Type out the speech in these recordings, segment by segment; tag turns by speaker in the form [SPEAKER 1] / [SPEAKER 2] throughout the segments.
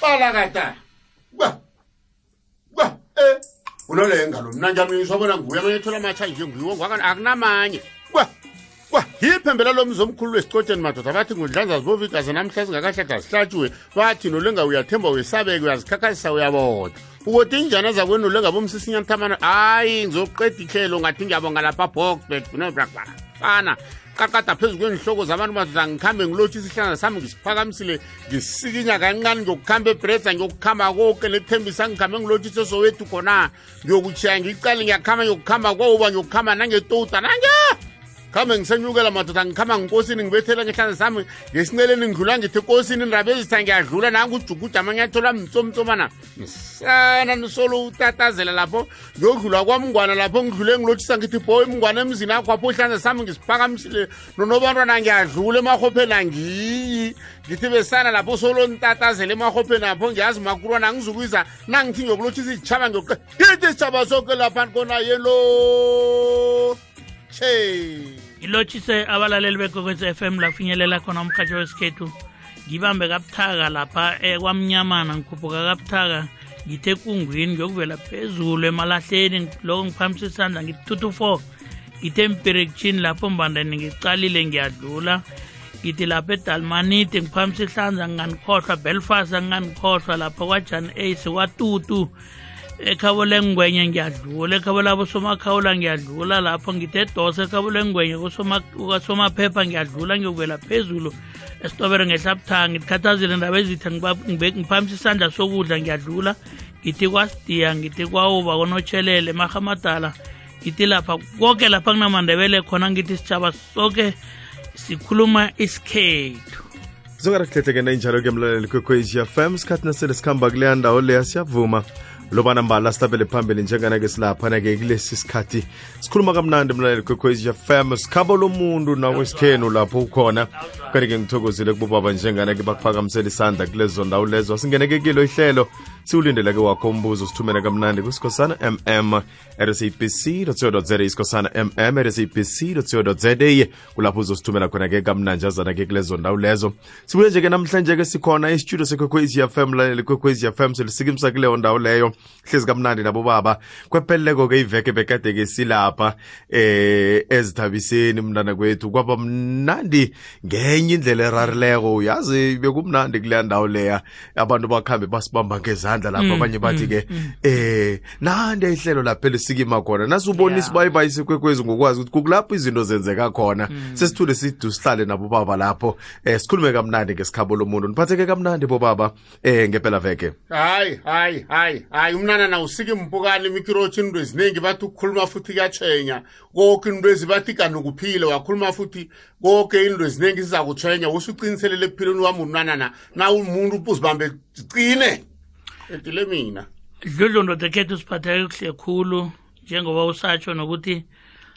[SPEAKER 1] 빨아갔다. 와, 와, 에. 오늘 여행 가는 남자명이 소문한 고양이처럼 마차 이중 유원 과간 악나마니. Lo mzi omkhulu wesicotsheni madoda bathi ngudlanza zibovigazi namhla zingakahlada zihlatshiwe bathi nolenga uyathemba uyesabeke uyazikhakhazisa uyaboda ukuthi injana zakwenu olengabomsisinyanthamana hayi ngizoqeda ihlelo ngathi ngiyabonga lapha boxback fana qaqada phezu kwenhloko zabantu madoda ngikhambe ngilotshisa isihlanga sami ngisiphakamisile ngisikinya kancane ngiyokukhamba ebredza ngiyokukhamba koke lethembisa ngikhambe ngilotshisa esowethu khona. Ngiyokutshiya ngiqale ngiyakhamba ngiyokukhamba kouba ngiyokukhamba nangetouta nange khambe ngisenyukela madoda ngikhamba ngikosini ngibethela ngehlanza sami ngesinceleni ngidlula ngithi kosini ezitha ngiyadlula nangujuguja amanyathola mtsomtsomana msana nisolo utatazela lapho ngiyodlula kwamngwana lapho ngidlule ngilotshisa ngithi boy mngwana emzini akho apho sami ngisiphakamisile nonobantwana ngiyadlula emahopheni angiyi ngithi besana lapho solo ntatazela emahopheni apho ngiyazi makurwana ngizukwiza nangithi ngiyokulotshisa izitshaba ngiyoqa yithi isitshaba soke laphani kona yelo
[SPEAKER 2] ilotshise abalaleli bekwekwezi FM lafinyelela khona umkhatsho wesikhethu. Ngibambe kabuthaka lapha kwamnyamana ngikhuphuka kabuthaka ngithe ekungwini ngiyokuvela phezulu emalahleni loko ngiphakamisa isandla ngithi two to four. Ngithe empirekitshini lapho mbandani ngicalile ngiyadlula. Ngithi lapha edalmanite ngiphakamisa ihlanza nginganikhohlwa belfast anginganikhohlwa lapha kwajan ace kwatutu. Ekhabo lengwenye ngiyadlula ekhabo labosomakhawula ngiyadlula lapho ngithe edosa ekhabo lengwenye kukasomaphepha ngiyadlula ngiyokuvela phezulu esitobere ngehlabuthanga. Ngikhathazile ndaba ezitha ngiphambisa isandla sokudla ngiyadlula. Ngithi kwasidiya ngithi kwauba konotshelele mahamadala ngithi lapha konke lapha kunamandebele khona ngithi sitshaba soke sikhuluma isikhethu.
[SPEAKER 3] Zongarakuhlehleke injalo-ke mlaleli kwekwezi fm sikhathi nasele sikhamba kuleya ndawo leya siyavuma lobana mbala sitabele phambili njengana-ke silaphana-ke kulesi sikhathi. Sikhuluma kamnandi mlaleli kwekwezi fm sikhabo lomuntu nawesikhenu lapho ukhona. Kanti-ke ngithokozile kubobaba njengana-ke bakuphakamisela isandla kulezo ndawo lezo. Singene-ke kilo ihlelo siwulindele-ke wakho umbuzo sithumele kamnandi kusikhosana mm rsabc co za isikhosana mm rsabc co za kulapho uzosithumela khona-ke kamnanjazana-ke kulezo ndawo lezo. Sibuye nje-ke namhlanje-ke sikhona isitudio sekwekhwezi fm laleli kwekhwezi fm selisikimsa kuleyo ndawo leyo. Hlezi kamnandi nabo baba. Kwepheleleko-ke iveke bekade-ke silapha eh ezithabiseni mntana kwethu. Kwaba mnandi ngenye indlela erarileko uyazi bekumnandi kuleya ndawo leya. Abantu bakhambe basibamba ngezandla lapho abanye bathi-ke eh nande ihlelo lapho elisikima khona. Nasubona isibayibayi sikwekwezi ngokwazi ukuthi kukulapho izinto zenzeka khona. Sesithule sidu sihlale nabo baba lapho. Eh sikhulume kamnandi ngesikhabo lomuntu. Niphatheke kamnandi bobaba eh ngempela veke.
[SPEAKER 1] Hayi hayi hayi hayi. Umnana na usike impukane imikirotshi into eziningi bathi ukukhuluma futhi kuyatshwenya. Konke into ezibathi kanukuphile wakhuluma futhi konke into eziningi zizakutshwenya usuqiniselele ekuphileni wami umnanana. Na umuntu uzibambe cine etile mina.
[SPEAKER 2] Dludlu ndoda khethu siphatheke kuhle khulu njengoba usatsho nokuthi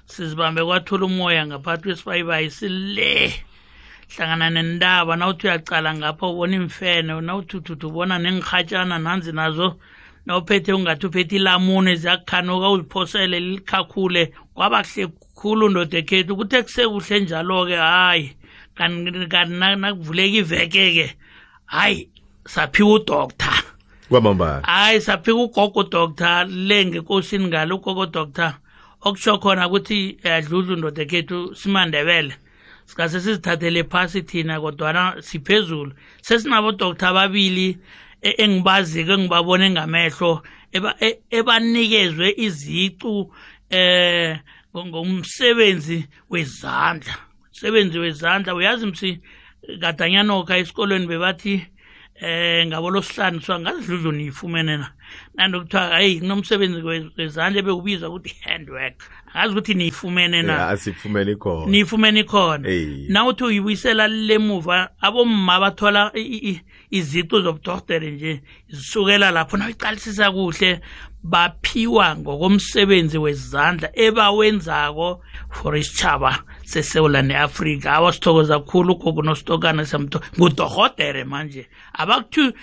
[SPEAKER 2] sizibambe kwathula umoya ngaphathi kwesibayibayi sile. Hlangana nendaba nawuthi uyacala ngapha ubona imfene nawuthi uthuthu ubona nengirhatshana nanzi nazo nawuphethe ungathi uphethe ilamune ziyakukhanuka uziphosele likhakhule. Kwaba kuhle khulu ndoda ekhethu kuthe kusekuhle njalo-ke hhayi kanti nakuvuleka iveke-ke hhayi saphiwa udoktar
[SPEAKER 3] kwamambala
[SPEAKER 2] hayi saphika ugogo doctor. Le ngekosini ngalo ugogo doctor. Okusho khona ukuthi adludlu ndoda ekhethu simandebele. Sikase sizithathele phasi thina kodwana siphezulu. Sesinabo doctor ababili engibaziko engibabone ngamehlo ebanikezwe izicu eh ngomsebenzi wezandla. Umsebenzi wezandla uyazi msi kadanyanoka esikolweni bebathi eh ngabo losihlanu so angazidludlu niyifumene na nandi kuthiwa hayi kunomsebenzi wezandla ebekubizwa ukuthi handwork angazi ukuthi niyifumene na
[SPEAKER 3] asifumene khona
[SPEAKER 2] niyifumene khona
[SPEAKER 3] Eyi.
[SPEAKER 2] nawuthi uyibuyisela lemuva abomma bathola iziqu zobudoktere nje zisukela lapho nayiqalisisa kuhle baphiwa ngokomsebenzi wezandla ebawenzako for isitshaba sesewula ne-afrika awasithokoza khulu ugogo nositokana samtho ngudohotere manje. Abakuthi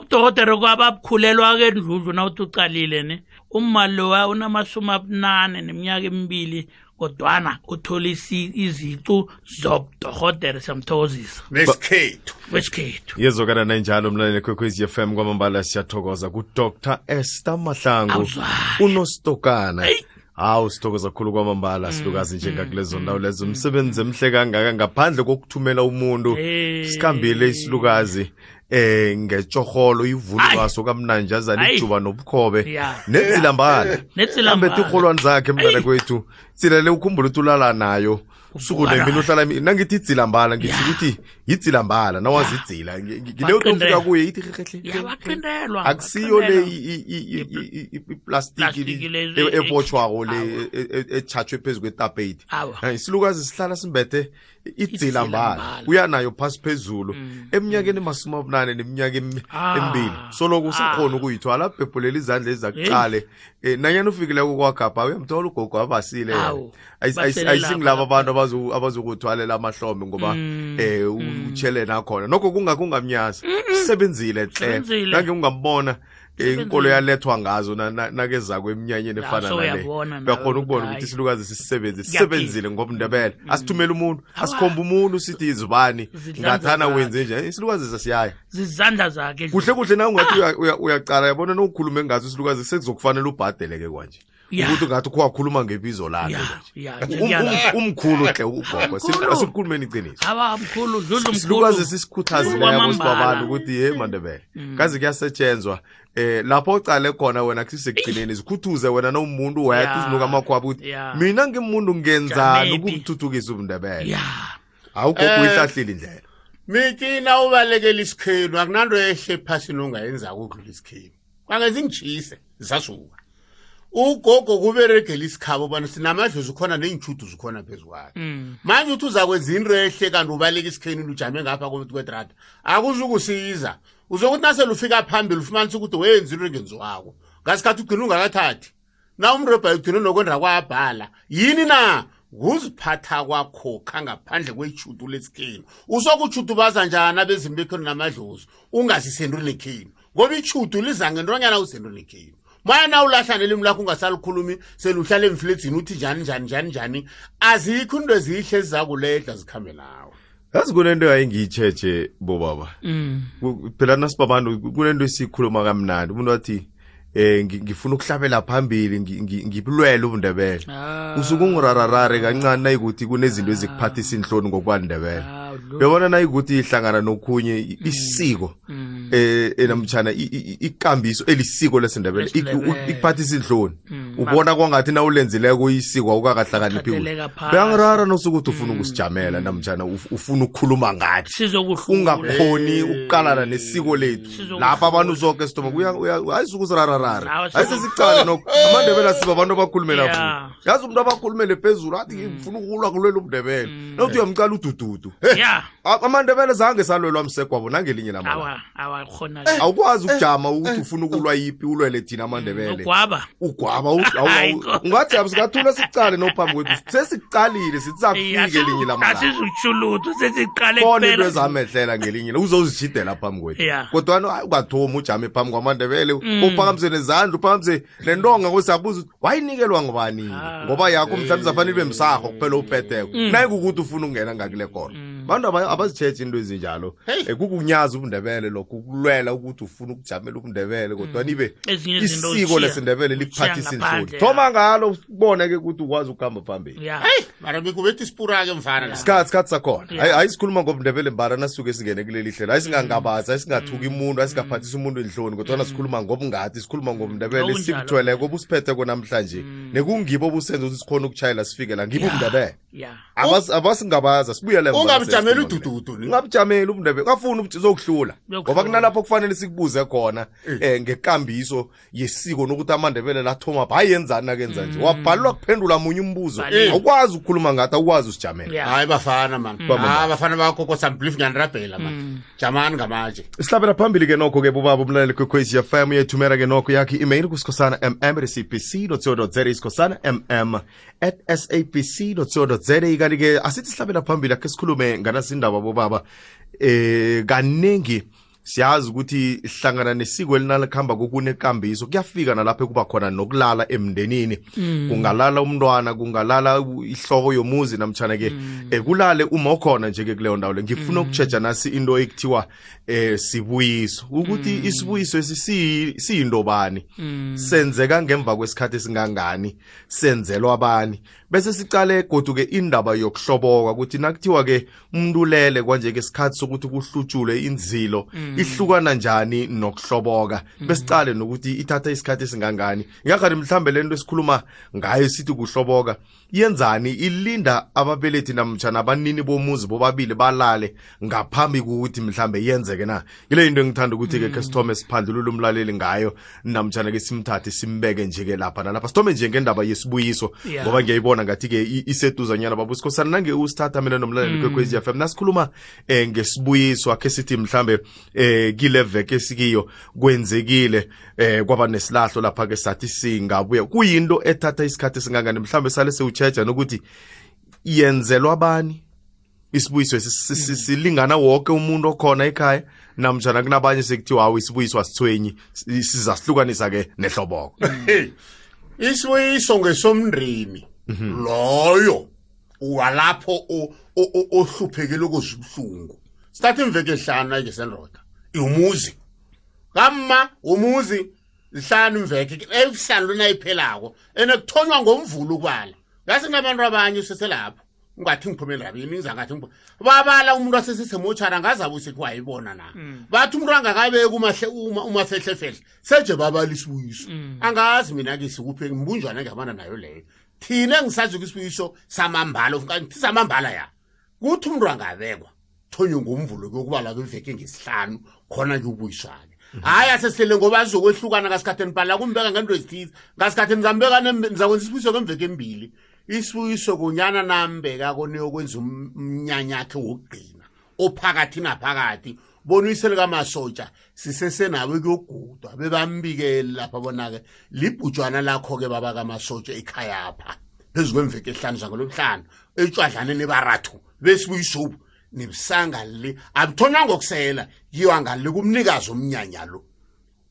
[SPEAKER 2] udohotere kwabakhulelwa-ke ndludlu na uthi ucalile ne. Umali lowa unamasumi abunane neminyaka emibili kodwana uthole izicu zobudohotere siyamthokozisa.
[SPEAKER 1] Nesikhethu
[SPEAKER 2] wesikhethu
[SPEAKER 3] yezokana nanjalo mlaleli kwekwezi fm kwamambala siyathokoza kudr esther mahlangu unostokana
[SPEAKER 2] Eyi.
[SPEAKER 3] Hawu sithokoza kkhulu kwamambala silukazi njengakulezo ndawo lezo. umsebenzi emhle kangaka ngaphandle kokuthumela umuntu sikhambile isilukazi eh ngetshorholo ivulukaso kamnanjazana ijuba nobukhobe. Nezilambala. ambethe irholwani zakhe mntana kwethu. Tsilele ukhumbula ukuthi ulala nayo. Usuku nemini uhlala nangithi idzilambala ngisho
[SPEAKER 2] Ya.
[SPEAKER 3] Ukuthi yidzilambala nawazi idzila Ngi- ngi- ngileyo nto
[SPEAKER 2] Baqindela.
[SPEAKER 3] ufika kuye ithi rhehle
[SPEAKER 2] yabaqindelwa
[SPEAKER 3] akusiyo le i- i- i- i- i- i- iplastiki
[SPEAKER 2] Plastiki
[SPEAKER 3] le-
[SPEAKER 2] lezi
[SPEAKER 3] e- ebotshwako le
[SPEAKER 2] Awa.
[SPEAKER 3] e- e- ethathwe phezu kwetapeti.
[SPEAKER 2] Awa.
[SPEAKER 3] Eh, isilukazi sihlala simbethe idzilambala.
[SPEAKER 2] Idzilambala.
[SPEAKER 3] uyanayo phasi phezulu. Eminyakeni emasumi abunane neminyaka em-
[SPEAKER 2] Ah.
[SPEAKER 3] emibili soloku usakhona ukuyithwala bhebhulela izandla ezakuqale. Um nanyana ufikileko kwakhapha uyamthola ugogo abasile
[SPEAKER 2] Awu,
[SPEAKER 3] Ayis- ayis-
[SPEAKER 2] basele
[SPEAKER 3] ayisingilaba
[SPEAKER 2] lapha.
[SPEAKER 3] abantu abazu- abazokuthwalela amahlombe ngoba um utshele nakhona nokho kungakungamnyazi. Sisebenzile hle nange ungambona eh, inkolo yalethwa ngazo na- na- nakeza kweminyanyeni
[SPEAKER 2] Ya,
[SPEAKER 3] efana nale. uyakhona ukubona
[SPEAKER 2] ukuthi
[SPEAKER 3] isilukazi sisisebenzi sisebenzile ngobundebele. Asithumele umuntu asikhombe umuntu sithi izibani? Ngathana wenze nje isilukazi sasiyaya.
[SPEAKER 2] Zizandla zakhe.
[SPEAKER 3] Kuhle kuhle. Na ungathi uya- uyacala yabona nokukhulume ngazo isilukazi sekuzokufanele ubhadele-ke kwanje. Ukuthi ungathi ukwakhuluma ngebizo lakhe
[SPEAKER 2] Ya,
[SPEAKER 3] manje.
[SPEAKER 2] ya,
[SPEAKER 3] Um-
[SPEAKER 2] ngiyala.
[SPEAKER 3] um- umkhulu hle ugogo
[SPEAKER 2] Umkhulu.
[SPEAKER 3] asikhulumeni iqiniso
[SPEAKER 2] aba mkhulu dludlu
[SPEAKER 3] silukazi
[SPEAKER 2] mkhulu
[SPEAKER 3] sisikhuthazileko
[SPEAKER 2] Kwamambala.
[SPEAKER 3] sibabantu ukuthi ye mandebele kazi kuyasetshenzwa eh lapho ucale khona wena kusisekugcineni zikhuthuze wena nawumuntu wethu
[SPEAKER 2] Ya.
[SPEAKER 3] uzinuka amakhwaba ukuthi
[SPEAKER 2] Ya.
[SPEAKER 3] mina ngimuntu ngenzani
[SPEAKER 2] Jamephi.
[SPEAKER 3] ukumthuthukisa ubundebele
[SPEAKER 2] ya
[SPEAKER 3] awugogo
[SPEAKER 1] Eh.
[SPEAKER 3] uyihlahlile indlela
[SPEAKER 1] mithi na ubalekela isikhenu akunanto ehle ephasini ongayenzaka ukudlula isikhenu kwangenza ingitshise zisasuka ugogo kuberegela isikhabo ubana sinamadlozi khona ney'ntshudu zikhona phezu kwakhe. Manje uthi uzakwenza into ehle kanti ubaleka isikhenu ujame ngapha kwedrada. Akuzukusiza. Uzokuthi nasele ufika phambili ufumanisa ukuthi wenza into engenziwako. Ngasikhathi ugcina ungakathathi. Na umrebha ugcine nokwenda kwabhala. Yini na? Kuziphatha kwakho khangaphandle kwetshudu lesikhenu usokutshudubaza njani abezimi bekhenu namadlozi ungazisendweni ekhenu ngoba itshudu liza ngentonyana usendweni ekhenu maya na ulahla nelimi lakho ungasalikhulumi seluhlala emfiledzini uthi njani njani njani njani? Azikho into ezihle ezizakuledla zikhambe nawe.
[SPEAKER 3] Yazi kunento yayingiyitshetshe bobaba.
[SPEAKER 2] Mm.
[SPEAKER 3] Ku- phela nasibabantu kunento esiyikhuluma kamnandi. Umuntu wathi eh ngi- ngifuna ukuhlabela phambili ngi- ngi- ngibulwele ubundebele?
[SPEAKER 2] Ah.
[SPEAKER 3] usuke ungirararare kancane nayikuthi kunezinto ezikuphathisa inhloni ngokwandebele.
[SPEAKER 2] Ah, lo-
[SPEAKER 3] uyabona nayikuthi ihlangana nokhunye i- isiko
[SPEAKER 2] Mm.
[SPEAKER 3] eh enamtshana i- i- i- ikambiso elisiko lesindebele ik-
[SPEAKER 2] Lesindebele.
[SPEAKER 3] u- ikuphathisa inhloni
[SPEAKER 2] Mm,
[SPEAKER 3] ubona kwangathi nawulenzileko isiko awukakahlakaniphi
[SPEAKER 2] Uthatheleka phasi.
[SPEAKER 3] beyangirara nosukuthi ufuna ukusijamela namtshana uf- ufuna ukukhuluma ngathi.
[SPEAKER 2] Sizokuhlula.
[SPEAKER 3] Ungakhoni ukuqalana nesiko lethu.
[SPEAKER 2] Sizokuhlula.
[SPEAKER 3] lapha abantu soke sithoma ayisukusirararara
[SPEAKER 2] Hawa,
[SPEAKER 3] ayisesicale nokho. Amandebele asiba abantu abakhulumela
[SPEAKER 2] Ya.
[SPEAKER 3] phulu yazi umuntu abakhulumele phezulu athi ngifuna ukulwa kulwela umndebele nawuthi uyamcala udududu.
[SPEAKER 2] Ya
[SPEAKER 3] A- amandebele zange salwelwa msegwabo nangelinye lamala
[SPEAKER 2] awa awa khona
[SPEAKER 3] awukwazi ukujama ukuthi ufuna ukulwa yipi ulwele thina amandebele?
[SPEAKER 2] ugwaba.
[SPEAKER 3] Ugwaba u- awu-
[SPEAKER 2] Hayi,
[SPEAKER 3] awu-
[SPEAKER 2] ko-
[SPEAKER 3] ungathi singathula sicale nophambi kwethu. Sesicalile sithi safike elinye lamalanga
[SPEAKER 2] asizutshulutho sesiqale
[SPEAKER 3] khona into ezamehlela ngelinye la uzozishidela phambi kwethu. Kodwana ungathomi ujame phambi kwamandebele uphakamise nezandla uphakamise nentonga kosiyabuza ukuthi wayinikelwa ngubani
[SPEAKER 2] Ah.
[SPEAKER 3] ngoba yakho mhlawumbe zafanele ibe msarho kuphela upheteko nayikukuthi ufuna ukungena ngakule kona abantu aba- abazitshetshi into ezinjalo.
[SPEAKER 1] Hey.
[SPEAKER 3] Eh, kukunyaza ubundebele lokho ukulwela ukuthi ufuna ukujamela ubundebele kodwa nibe
[SPEAKER 2] Ezinye
[SPEAKER 3] isiko lesindebele likuphathisa inhloni thoma ngalo ubone-ke ukuthi ukwazi ukuhamba phambili.
[SPEAKER 1] Mara bekubethi isipura-ke mfana
[SPEAKER 3] isikhathi sikhathi sakhona. Hayi sikhuluma ngobundebele mbara nasuke singene kuleli hlelo. Hayi singangabazi hayi singathuki imuntu hayi singaphathisa umuntu enhloni kodwana sikhuluma ngobungadi sikhuluma ngobundebele sibuthweleko obusiphetheko namhlanje nekungibo obusenza ukuthi sikhona ukutshayela sifike la. Ngibo ubundebele
[SPEAKER 2] ya
[SPEAKER 3] Abas- abasingabaza sibuyele
[SPEAKER 1] ungabujameli udududu ni.
[SPEAKER 3] ungabujameli ubundebele kafuna uzokuhlula
[SPEAKER 2] Uyokuhlula.
[SPEAKER 3] ngoba kunalapho kufanele sikubuze khona um ngekambiso yesiko nokuthi amandebele lathoma ba hayi yenzani nakenza nje? Wabhalelwa kuphendula munye umbuzo. Awukwazi ukukhuluma ngathi awukwazi usijamela
[SPEAKER 1] hayi bafana man.
[SPEAKER 3] Bamba.
[SPEAKER 1] hayi bafana bakho kosamblifu nyanirabhela man. Jamani ngamatshe
[SPEAKER 3] sihlabela phambili ke nokho ke bobaba umlaleli kwekhwezi fm uyethumela ke nokho yakho i-email kusikhosana mm cpc co za isikhosana mm at sabc co za kanti-ke asithi sihlabela phambili akhe sikhulume nganasindaba bobaba eh kaningi siyazi ukuthi hlangana nesiko elinalikhamba kokunekambiso kuyafika nalapho kuba khona nokulala emndenini. Kungalala umntwana kungalala ihloko yomuzi namtshana ke eh, kulale uma ukhona nje ke kuleyo ndawo le. Ngifuna ukutshetsha nasi into ekuthiwa eh sibuyiso. Ukuthi isibuyiso esi siyi- siyinto bani? Senzeka ngemva kwesikhathi esingangani? Senzelwa abani bese sicale goduke indaba yokuhloboka ukuthi nakuthiwa ke umuntu ulele kwanje ke isikhathi sokuthi kuhlutshulwe inzilo ihlukana njani nokuhloboka? Besicale nokuthi ithatha isikhathi esingangani. Ngakhathi mhlambe lento esikhuluma ngayo sithi kuhloboka yenzani? Ilinda ababelethi namtshana abanini bomuzi bobabili balale ngaphambi kokuthi mhlambe yenzeke na? Yile into engithanda ukuthi-ke ke sithome siphandlulule umlaleli ngayo namtshana ke simthathe simbeke nje-ke lapha nalapha. Sithome nje ngendaba yesibuyiso ngoba ngiyayibona ngathi-ke i- iseduzanyana babusikhosana nange usithatha mina nomlaleli kwekwezi f m nasikhuluma eh ngesibuyiso akhe sithi mhlambe eh kile veke esikiyo kwenzekile eh kwaba nesilahlo lapha ke sathi singabuya. Kuyinto ethatha isikhathi esingangani mhlambe sale sewutsheja nokuthi yenzelwa abani isibuyiso si- silingana wonke umuntu okhona ekhaya namjana kunabanye sekuthiwa hawu isibuyiso asithwenyi si- sizasihlukanisa ke nehloboko
[SPEAKER 1] Hey, isibuyiso ngesomndeni. Loyo. Walapho ohluphekile okuzibuhlungu sithatha imveke ehlanu nje sendoda. Umuzi kamma umuzi lihlanu imveke ehlanu lona iphelako ene kuthonywa ngomvulo ukubala. Yasi kunabantu abanye useselapho ungathi ngiphume endabeni ngizangathi babala umuntu asesisemochara ngazabe usethi wayibona na bathi umuntu angakabeki umahle uma umafehlefehle seje babala isibuyiso angazi mina ke sikuphe mbunjwana ngamana nayo leyo. Thina engisazi ukisibuyiso samambala kanti samambala ya. Kuthi umuntu angabekwa thonywe ngomvulo kokubala kweveke ngesihlanu khona ke ubuyiswane hayi asesele ngoba azokwehlukana ngasikhatheni bhala kumbeka ngento ezithize. Ngasikhatheni zambeka nizakwenza isibuyiso kwemveke embili. Isibuyiso kunyana nambeka koniyokwenza um- umnyanya akhe wokugcina ophakathi naphakathi bona uyise likamasotsha sisesenabo kuyogudwa bebambikele lapha bona-ke libhutshwana lakho-ke baba kamasotsha ekhayapha phezu kwemveke ehlanu zangolomhlanu etshwadlaneni barathu besibuyisobu nebusanga le abuthonywa ngokusela yiwa ngale kumnikazi omnyanya lo.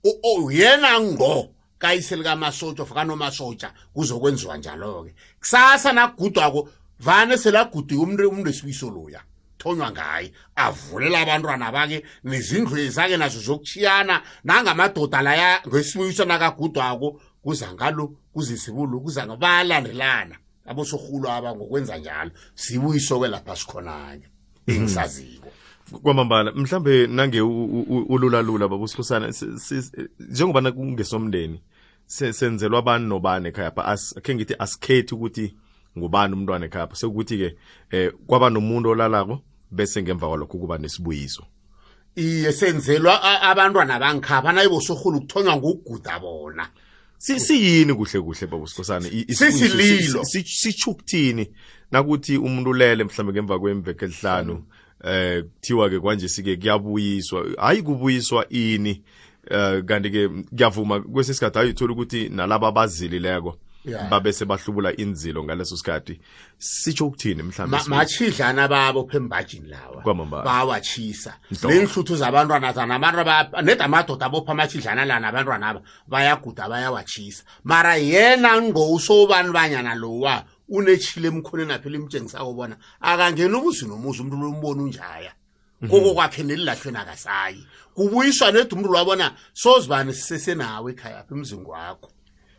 [SPEAKER 1] O- o- yena ngo kayise likamasotsha of kanomasotsha kuzokwenziwa njalo-ke. Kusasa nakugudwako vane selagudiwe umuntu umuntu esibuyiso loya. Thonywa ngaye avulela abantwana bake nezindlu ezake nazo zokuchiyana nangamadoda laya ngesibuyiso nakagudwako kuza ngalo kuzisibulo kuza nga- bayalandelana. Abosorhulo aba ngokwenza njalo. Sibuyiso-ke lapha sikhonanye. Engisaziko
[SPEAKER 3] kwamambala mhlambe nange ululalula babusikhosana si- si- njengoba kungesomndeni se- senzelwa abani nobani ekhayapha As- akhe ngithi asikhethi ukuthi ngubani umntwana ekhayapha sekukuthi-ke eh kwaba nomuntu olalako bese ngemva kwalokho kuba nesibuyiso.
[SPEAKER 1] Iye senzelwa abantwana bangikhapha nayibosorhulu kuthonywa ngokuguda bona.
[SPEAKER 3] Si- siyini kuhle kuhle babusikhosana i- isibuyiso
[SPEAKER 1] Sisililo.
[SPEAKER 3] si- si- sitsho ukuthini? Nakuthi umuntu ulele mhlambe ngemva kwemveke elihlanu eh kuthiwa ke kwanje sike kuyabuyiswa. Hayi kubuyiswa ini eh kanti ke kuyavuma kwesisikhathi hayi uthola ukuthi nalabo abazilileko
[SPEAKER 1] Yeah.
[SPEAKER 3] babe sebahlubula inzilo ngaleso sikhathi. Sitsho ukuthini mhlambe
[SPEAKER 1] Ma-
[SPEAKER 3] isibuyiso?
[SPEAKER 1] machidlana babo phembajini lawa.
[SPEAKER 3] Kwamambala.
[SPEAKER 1] bawatshisa.
[SPEAKER 3] Nhlobo.
[SPEAKER 1] neenhluthu zabantwana zana abantu aba- nedi amadoda abopha amachidlana la nabantwana aba bayaguda bayawatshisa. Mara yena ngo usobani banyana lowa unetshile emkhoneni aphi limtshengisako bona akangeni umuzi nomuzi umuntu lombona unjaya. Koko kwakhe nelilahlweni akasayi. Kubuyiswa nedi umuntu lwabona sozibani sisesenawe ekhaya apha emzini wakho.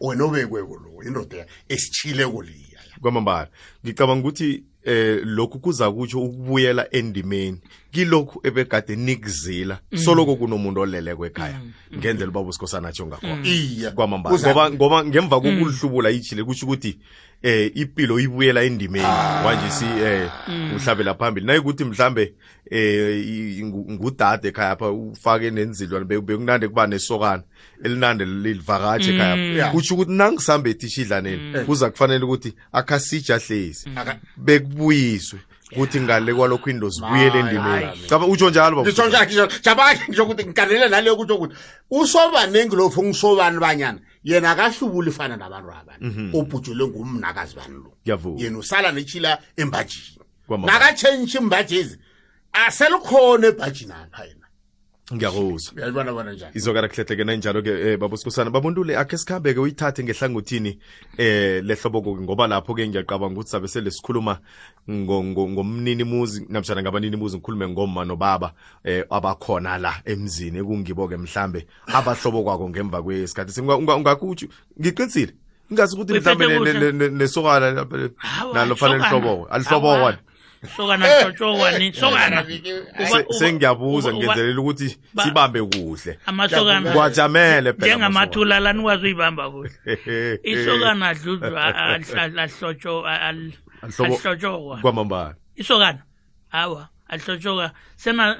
[SPEAKER 1] Wena obekweko lo indoda esitshileko liya
[SPEAKER 3] kwamambala ngicabanga ukuthi eh lokhu kuza kutsho ukubuyela endimeni. Kilokhu ebegade nikuzila soloko kunomuntu oleleko ekhaya ngendlela ubaba usikhosana atsho ngakhona
[SPEAKER 1] iye
[SPEAKER 3] kwamambala ngoba ngoba ngemva kokulihlubula ichile kusho ukuthi eh impilo ibuyela endimeni. Manje si eh uhlabela phambili. Nayikuthi mhlambe eh i- ngu- ngudade ekhaya apha ufake nenzilwane be- bekunande kuba nesokana elinande livakatshe ekhaya. Apha.
[SPEAKER 1] Yeah.
[SPEAKER 3] kusho ukuthi nangisambe ethishidlaneni kuza kufanele ukuthi akhasija hlezi
[SPEAKER 1] Aka-
[SPEAKER 3] bekubuyiswe. Kuthi ngale kwalokho indo zibuyele
[SPEAKER 1] Hayi,
[SPEAKER 3] endimeni.
[SPEAKER 1] Hayi.
[SPEAKER 3] caba utsho njalo baba
[SPEAKER 1] ngisho njalo ngisho jabaki ngisho ukuthi ngikanele naleyo kutsho ukuthi usobani engilofu ngisobani banyana. Yena akahlubuli fana nabantu abani ubhujulwe ngumnakazi bani lo
[SPEAKER 3] Ngiyavuma.
[SPEAKER 1] yena usala nechila embhajini
[SPEAKER 3] Kwamambala.
[SPEAKER 1] nakatshentshi imbhajezi aselikhona ebhajini apha yena.
[SPEAKER 3] Ngiyakuzwa
[SPEAKER 1] uyalibona bona njani?
[SPEAKER 3] Izokara kuhlehleke nanjalo-ke eh, babusikhosana babundule akhe sikhambe-ke uyithathe ngehlangothini eh lehloboko-ke ngoba lapho-ke ngiyaqabanga ukuthi sabe sele sikhuluma ngo- ngo- ngomninimuzi namtshana ngabaninimuzi ngikhulume ngomma nobaba eh abakhona la emzini. Ekungibo-ke mhlambe abahlobo kwako ngemva kwesikhathi Se- unga- unga- ungakutsho ngiqinisile? Ngazi ukuthi
[SPEAKER 2] Uyiphethe
[SPEAKER 3] mhlambe ne-
[SPEAKER 2] kuhle.
[SPEAKER 3] ne- ne- nesokana lapha,
[SPEAKER 2] Hawa,
[SPEAKER 3] nalo fanele
[SPEAKER 2] sokana.
[SPEAKER 3] lihloboko
[SPEAKER 2] Hawa. sokana. sokana
[SPEAKER 3] Se- sengiyabuza ngenzelela ukuthi
[SPEAKER 2] ba-
[SPEAKER 3] sibambe kuhle.
[SPEAKER 2] Amasokana
[SPEAKER 3] kwajamele phela
[SPEAKER 2] njengamathula la nikwazi uyibamba kuhle. Isokana adludlwa
[SPEAKER 3] Ahlobo-
[SPEAKER 2] ahlotshokwa
[SPEAKER 3] kwamambala.
[SPEAKER 2] Isokana. Hawa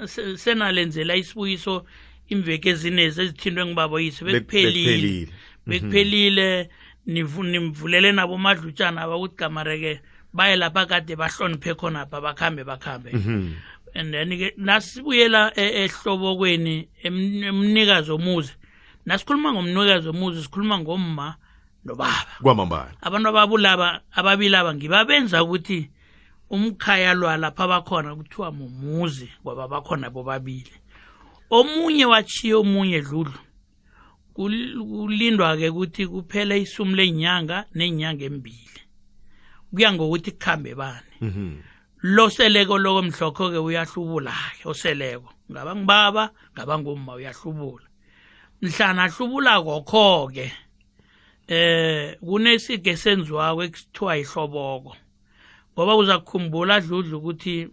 [SPEAKER 2] se- senalenzela isibuyiso imveke ezinezi ezithindwe ngibaboyise
[SPEAKER 3] Bek-
[SPEAKER 2] bekuphelile.
[SPEAKER 3] bekuphelile.
[SPEAKER 2] nivu- nimvulele nabo madlutshana abakuthi gamareke baye lapha kade bahloniphe khonapha bakhambe bakhambe. And then ke nasibuyela e- ehlobokweni em- emnikazi omuzi nasikhuluma ngomnikazi omuzi sikhuluma ngomma nobaba.
[SPEAKER 3] Kwamambala.
[SPEAKER 2] Abantu ababulaba ababili aba ngibabenza ukuthi umkhaya lwalapha bakhona kuthiwa mumuzi ngoba bakhona bobabili. Omunye wachiye omunye dludlu. Kul- kulindwa-ke ukuthi kuphele isumu lenyanga nenyanga embili. Kuya ngokuthi kuhambe bani lo seleko loko mhlokho-ke uyahlubula-ke oseleko ngaba ngibaba ngaba ngumma uyahlubula. Mhlana ahlubula kokho-ke eh kunesige senziwako ekuthiwa yihloboko. Ngoba uza kukhumbula dludlu ukuthi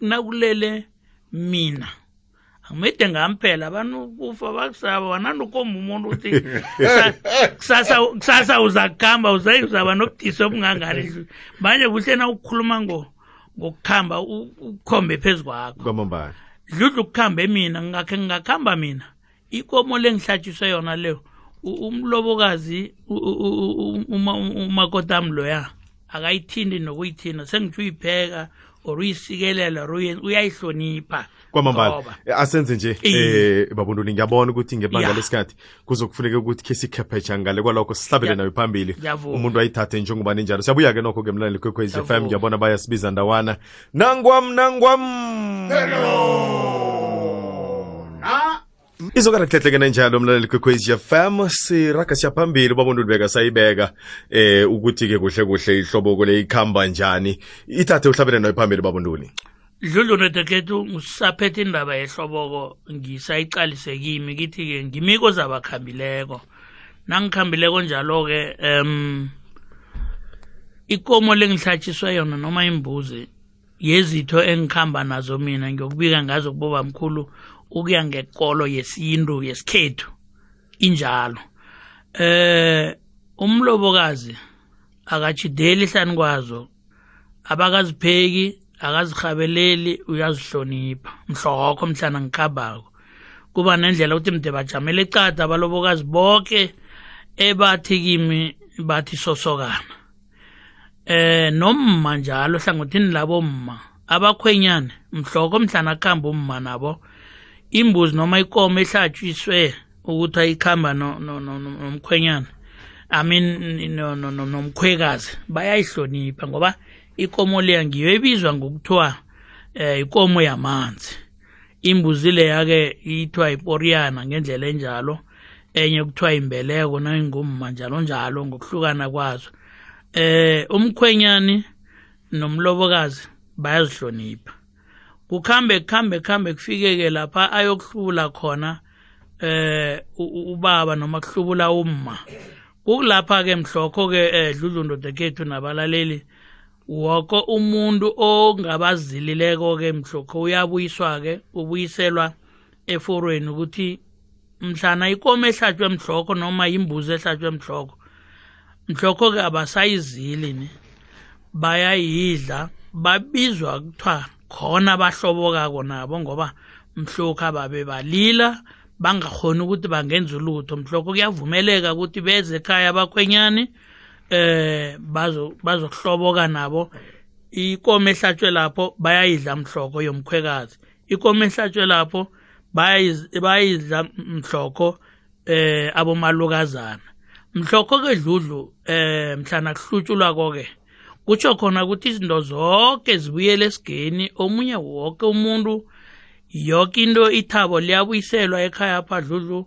[SPEAKER 2] nakulele mina angimede ngamphela abantu kufa bakusaba wanandukomba umuntu ukuthi kusa- kusasa kusasa uza kuhamba uza- uzaba nobudisi obungangani. Dludlu manje kuhle na ukukhuluma ngo- ngokuhamba u- ukhombe phezu kwakho?
[SPEAKER 3] Kwamambala.
[SPEAKER 2] Dludlu kuhambe mina ngakhe ngingakuhamba mina. Ikomo lengihlatshiswe yona leyo u- umlobokazi u- u- u- u- uma- umakotami loya akayithindi nokuyithinda sengitsho uyipheka or uyisikelela or uyen- uyayihlonipha.
[SPEAKER 3] Kwamambala. Eh, asenze nje eh babunduli ngiyabona ukuthi ngebanga lesikhathi kuzokufuneka ukuthi khe sikhephecha ngale kwalokho sihlabele nayo phambili. Umuntu ayithathe njengoba ninjalo siyabuya-ke nokho ke mlaleli kwekhwez FM
[SPEAKER 2] m.
[SPEAKER 3] Ngiyabona bayasibiza ndawana. Nangwam nangwam.
[SPEAKER 1] Ah,
[SPEAKER 3] izokana kuhlehleke nanjalo mlaleli kwekwezi fm siraga siyaphambili babonduli libeka sayibeka eh ukuthi-ke kuhle kuhle ihloboko le ikhamba njani. Ithathe uhlabele nayo phambili babonduli
[SPEAKER 2] dludlu nedekethu ngisaphethe indaba yehloboko ngisayiqalise kimi kithi-ke ngimiko zabakhambileko. Nangikhambileko njalo-ke um ikomo lengihlatshiswe yona noma imbuzi yezitho engikhamba nazo mina ngiyokubika ngazo kuboba mkhulu ukuya ngekolo yesintu yesikhethu injalo. Eh umlobokazi akachideli hlani kwazo abakazipheki akazihabeleli uyazihlonipha. Mhlokho mhlana ngikhambako kuba nendlela ukuthi mde bajamele ecada abalobokazi bonke ebathi kimi bathi sosokana. Eh nomma njalo hlangothini labo mma? Abakhwenyane. Mhloko mhlana kuhamba umma nabo imbuzi noma ikomo ehlatshiswe ukuthi ayikhamba no- no- no- no- nomkhwenyana. I mean no- no- no- nomkhwekazi. Bayayihlonipha ngoba ikomo leya ngiyo ebizwa ngokuthiwa eh ikomo yamanzi. Imbuzi leya-ke ithiwa iporiyana ngendlela enjalo enye kuthiwa imbeleko nayingumma njalo njalo ngokuhlukana kwazo. Eh umkhwenyani nomlobokazi bayazihlonipha. Kukhambe kukhambe kukhambe kufike-ke lapha ayokuhlubula khona eh u- u- ubaba noma kuhlubula umma. Kukulapha-ke mhlokho-ke eh dludlundodekethu nabalaleli woko umuntu ongabazilileko-ke mhlokho uyabuyiswa-ke ubuyiselwa eforweni ukuthi mhlana ikomo ehlatshwe mhlokho noma imbuzi ehlatshwe mhlokho mhlokho-ke abasayizili ni bayayidla babizwa kuthiwa khona bahlobokako nabo ngoba mhlokho ababe balila bangakhoni ukuthi bangenza ulutho. Mhlokho kuyavumeleka ukuthi beze ekhaya abakhwenyani eh bazo bazokuhloboka nabo. Ikomo ehlatshwe lapho bayayidla mhloko yomkhwekazi. Ikomo ehlatshwe lapho bayayidla mhloko eh abomalukazana. Mhloko ke dludlu eh mhlana kuhlutshulwa konke kutsho khona ukuthi izinto zonke zibuyele esigeni. Omunye wonke umuntu yonke into ithabo liyabuyiselwa ekhaya pha dludlu.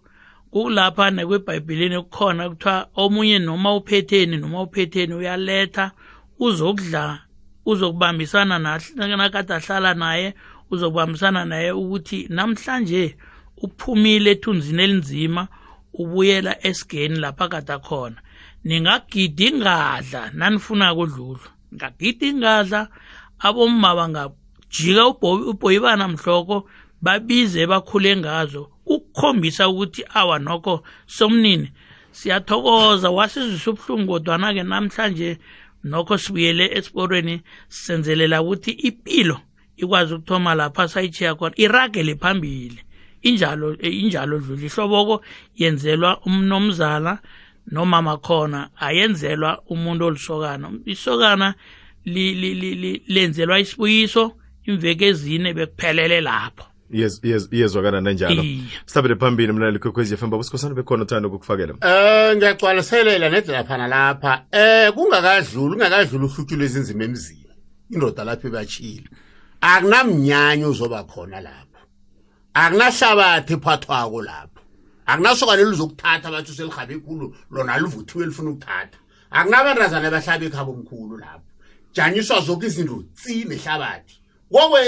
[SPEAKER 2] Kulapha nekwebhayibhilini kukhona kuthiwa omunye noma uphetheni noma uphetheni uyaletha uzokudla uzokubambisana nahl- nakade ahlala naye uzokubambisana naye ukuthi namhlanje uphumile ethunzini elinzima ubuyela esigeni lapha kade akhona. Ningagida ingadla nanifuna kudludlu. Ngagida ingadla abomma bangajika ubho- ubhoyibana mhloko babize bakhule ngazo. Ukukhombisa ukuthi awa nokho somnini. Siyathokoza wasizwisa ubuhlungu kodwana-ke namhlanje nokho sibuyele esiporweni senzelela ukuthi impilo ikwazi ukuthoma lapha sayichiya khona iragele phambili. Injalo injalo dlula ihloboko yenzelwa umnomzala nomama khona ayenzelwa umuntu olisokana. Isokana lenzelwa isibuyiso imveke ezine bekuphelele lapho.
[SPEAKER 3] Iyezwakala nanjalo.
[SPEAKER 2] Iye.
[SPEAKER 3] sihlabele phambili mlaleli kwekwezi fm babusikhosana bekhona uthanda ukukufakela
[SPEAKER 1] Eh ngiyagcwaliselela nedlela phana lapha. Eh kungakadluli ungakadluli uhlutshulwe ezinzima emzini. Indoda lapho ibachile akunamnyanya uzoba khona lapho akunahlabathi ephathwako lapho akunasokane lizokuthatha bathi uselihabe ikhulu lona livuthiwe lifuna ukuthatha. Akunabantazana bahlaba ekhabo omkhulu lapho janyiswa zonke izinto tsi nehlabathi kokwe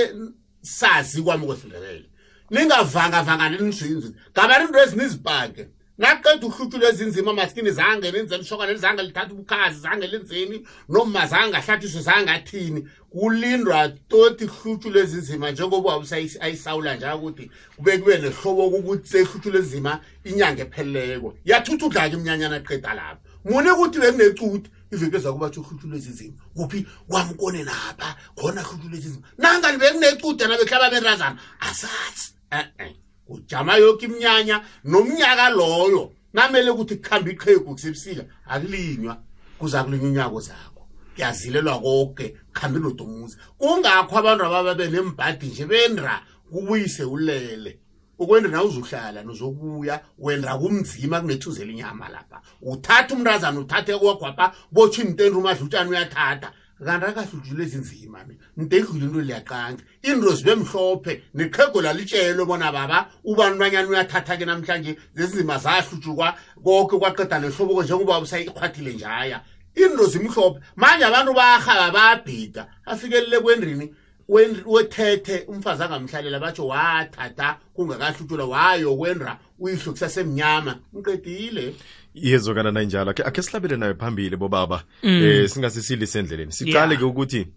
[SPEAKER 1] sazi kwami kwesindebele ningavangavangani nizinzi ngabani into ezinizibhake naqeda uhlutshulwe ezinzima maskini zange lenzeni ishokane lizange lithatha ubukhazi zange lenzeni noma zange ahlathiswe zange athini. Kulindwa toti hlutshulwe ezinzima njengoba wabuse ayisawula njalo ukuthi kube kube nehlobo ukuthi sehlutshulwe ezinzima inyanga epheleleko. Yathutha udlaka iminyanyana qeda lapho. Muni ukuthi bekunecuthi iveki ezakuba thi uhlutshulwe ezinzima kuphi? Kwamkone napha khona hlutshulwe ezinzima nangani bekunecuthi nabehlaba berazana asazi. Eh-eh ujama yoke iminyanya nomnyaka loyo. Namele ukuthi kuhamba iqhegu kusebusika akulinywa. Kuza kulinywa unyako zakho. Kuyazilelwa konke kuhambe nodomuzi. Kungakho abantu ababa benembhadi nje bendra kubuyise ulele. ukwenda nawe uzuhlala nozokubuya wenda kumzima kunethuze elinyama lapha. Uthatha umntazana uthathe kwakwapha botshwa intendra umadlutshana uyathatha. Kanti akahlutshule ezinzima mina nidedlule into liyaqanga iinto zibe mhlophe niqhego lalitshelwe bona baba ubani banyana uyathatha ke namhlanje zezinzima zahlutshukwa koke kwaqeda nehloboko njengoba usayikhwathile njaya. Iinto zimhlophe manje abantu barhaba bayabhida. Afikelele kwendrini wethethe umfazi angamhlalela batsho wathatha kungakahlutshulwa wayokwendra uyihlo kusasemnyama ngiqedile.
[SPEAKER 3] Iyezwakala nanjalo akhe akhe sihlabele nayo phambili bobaba. Eh singasisili endleleni siqale
[SPEAKER 2] Yeah.
[SPEAKER 3] ke ukuthi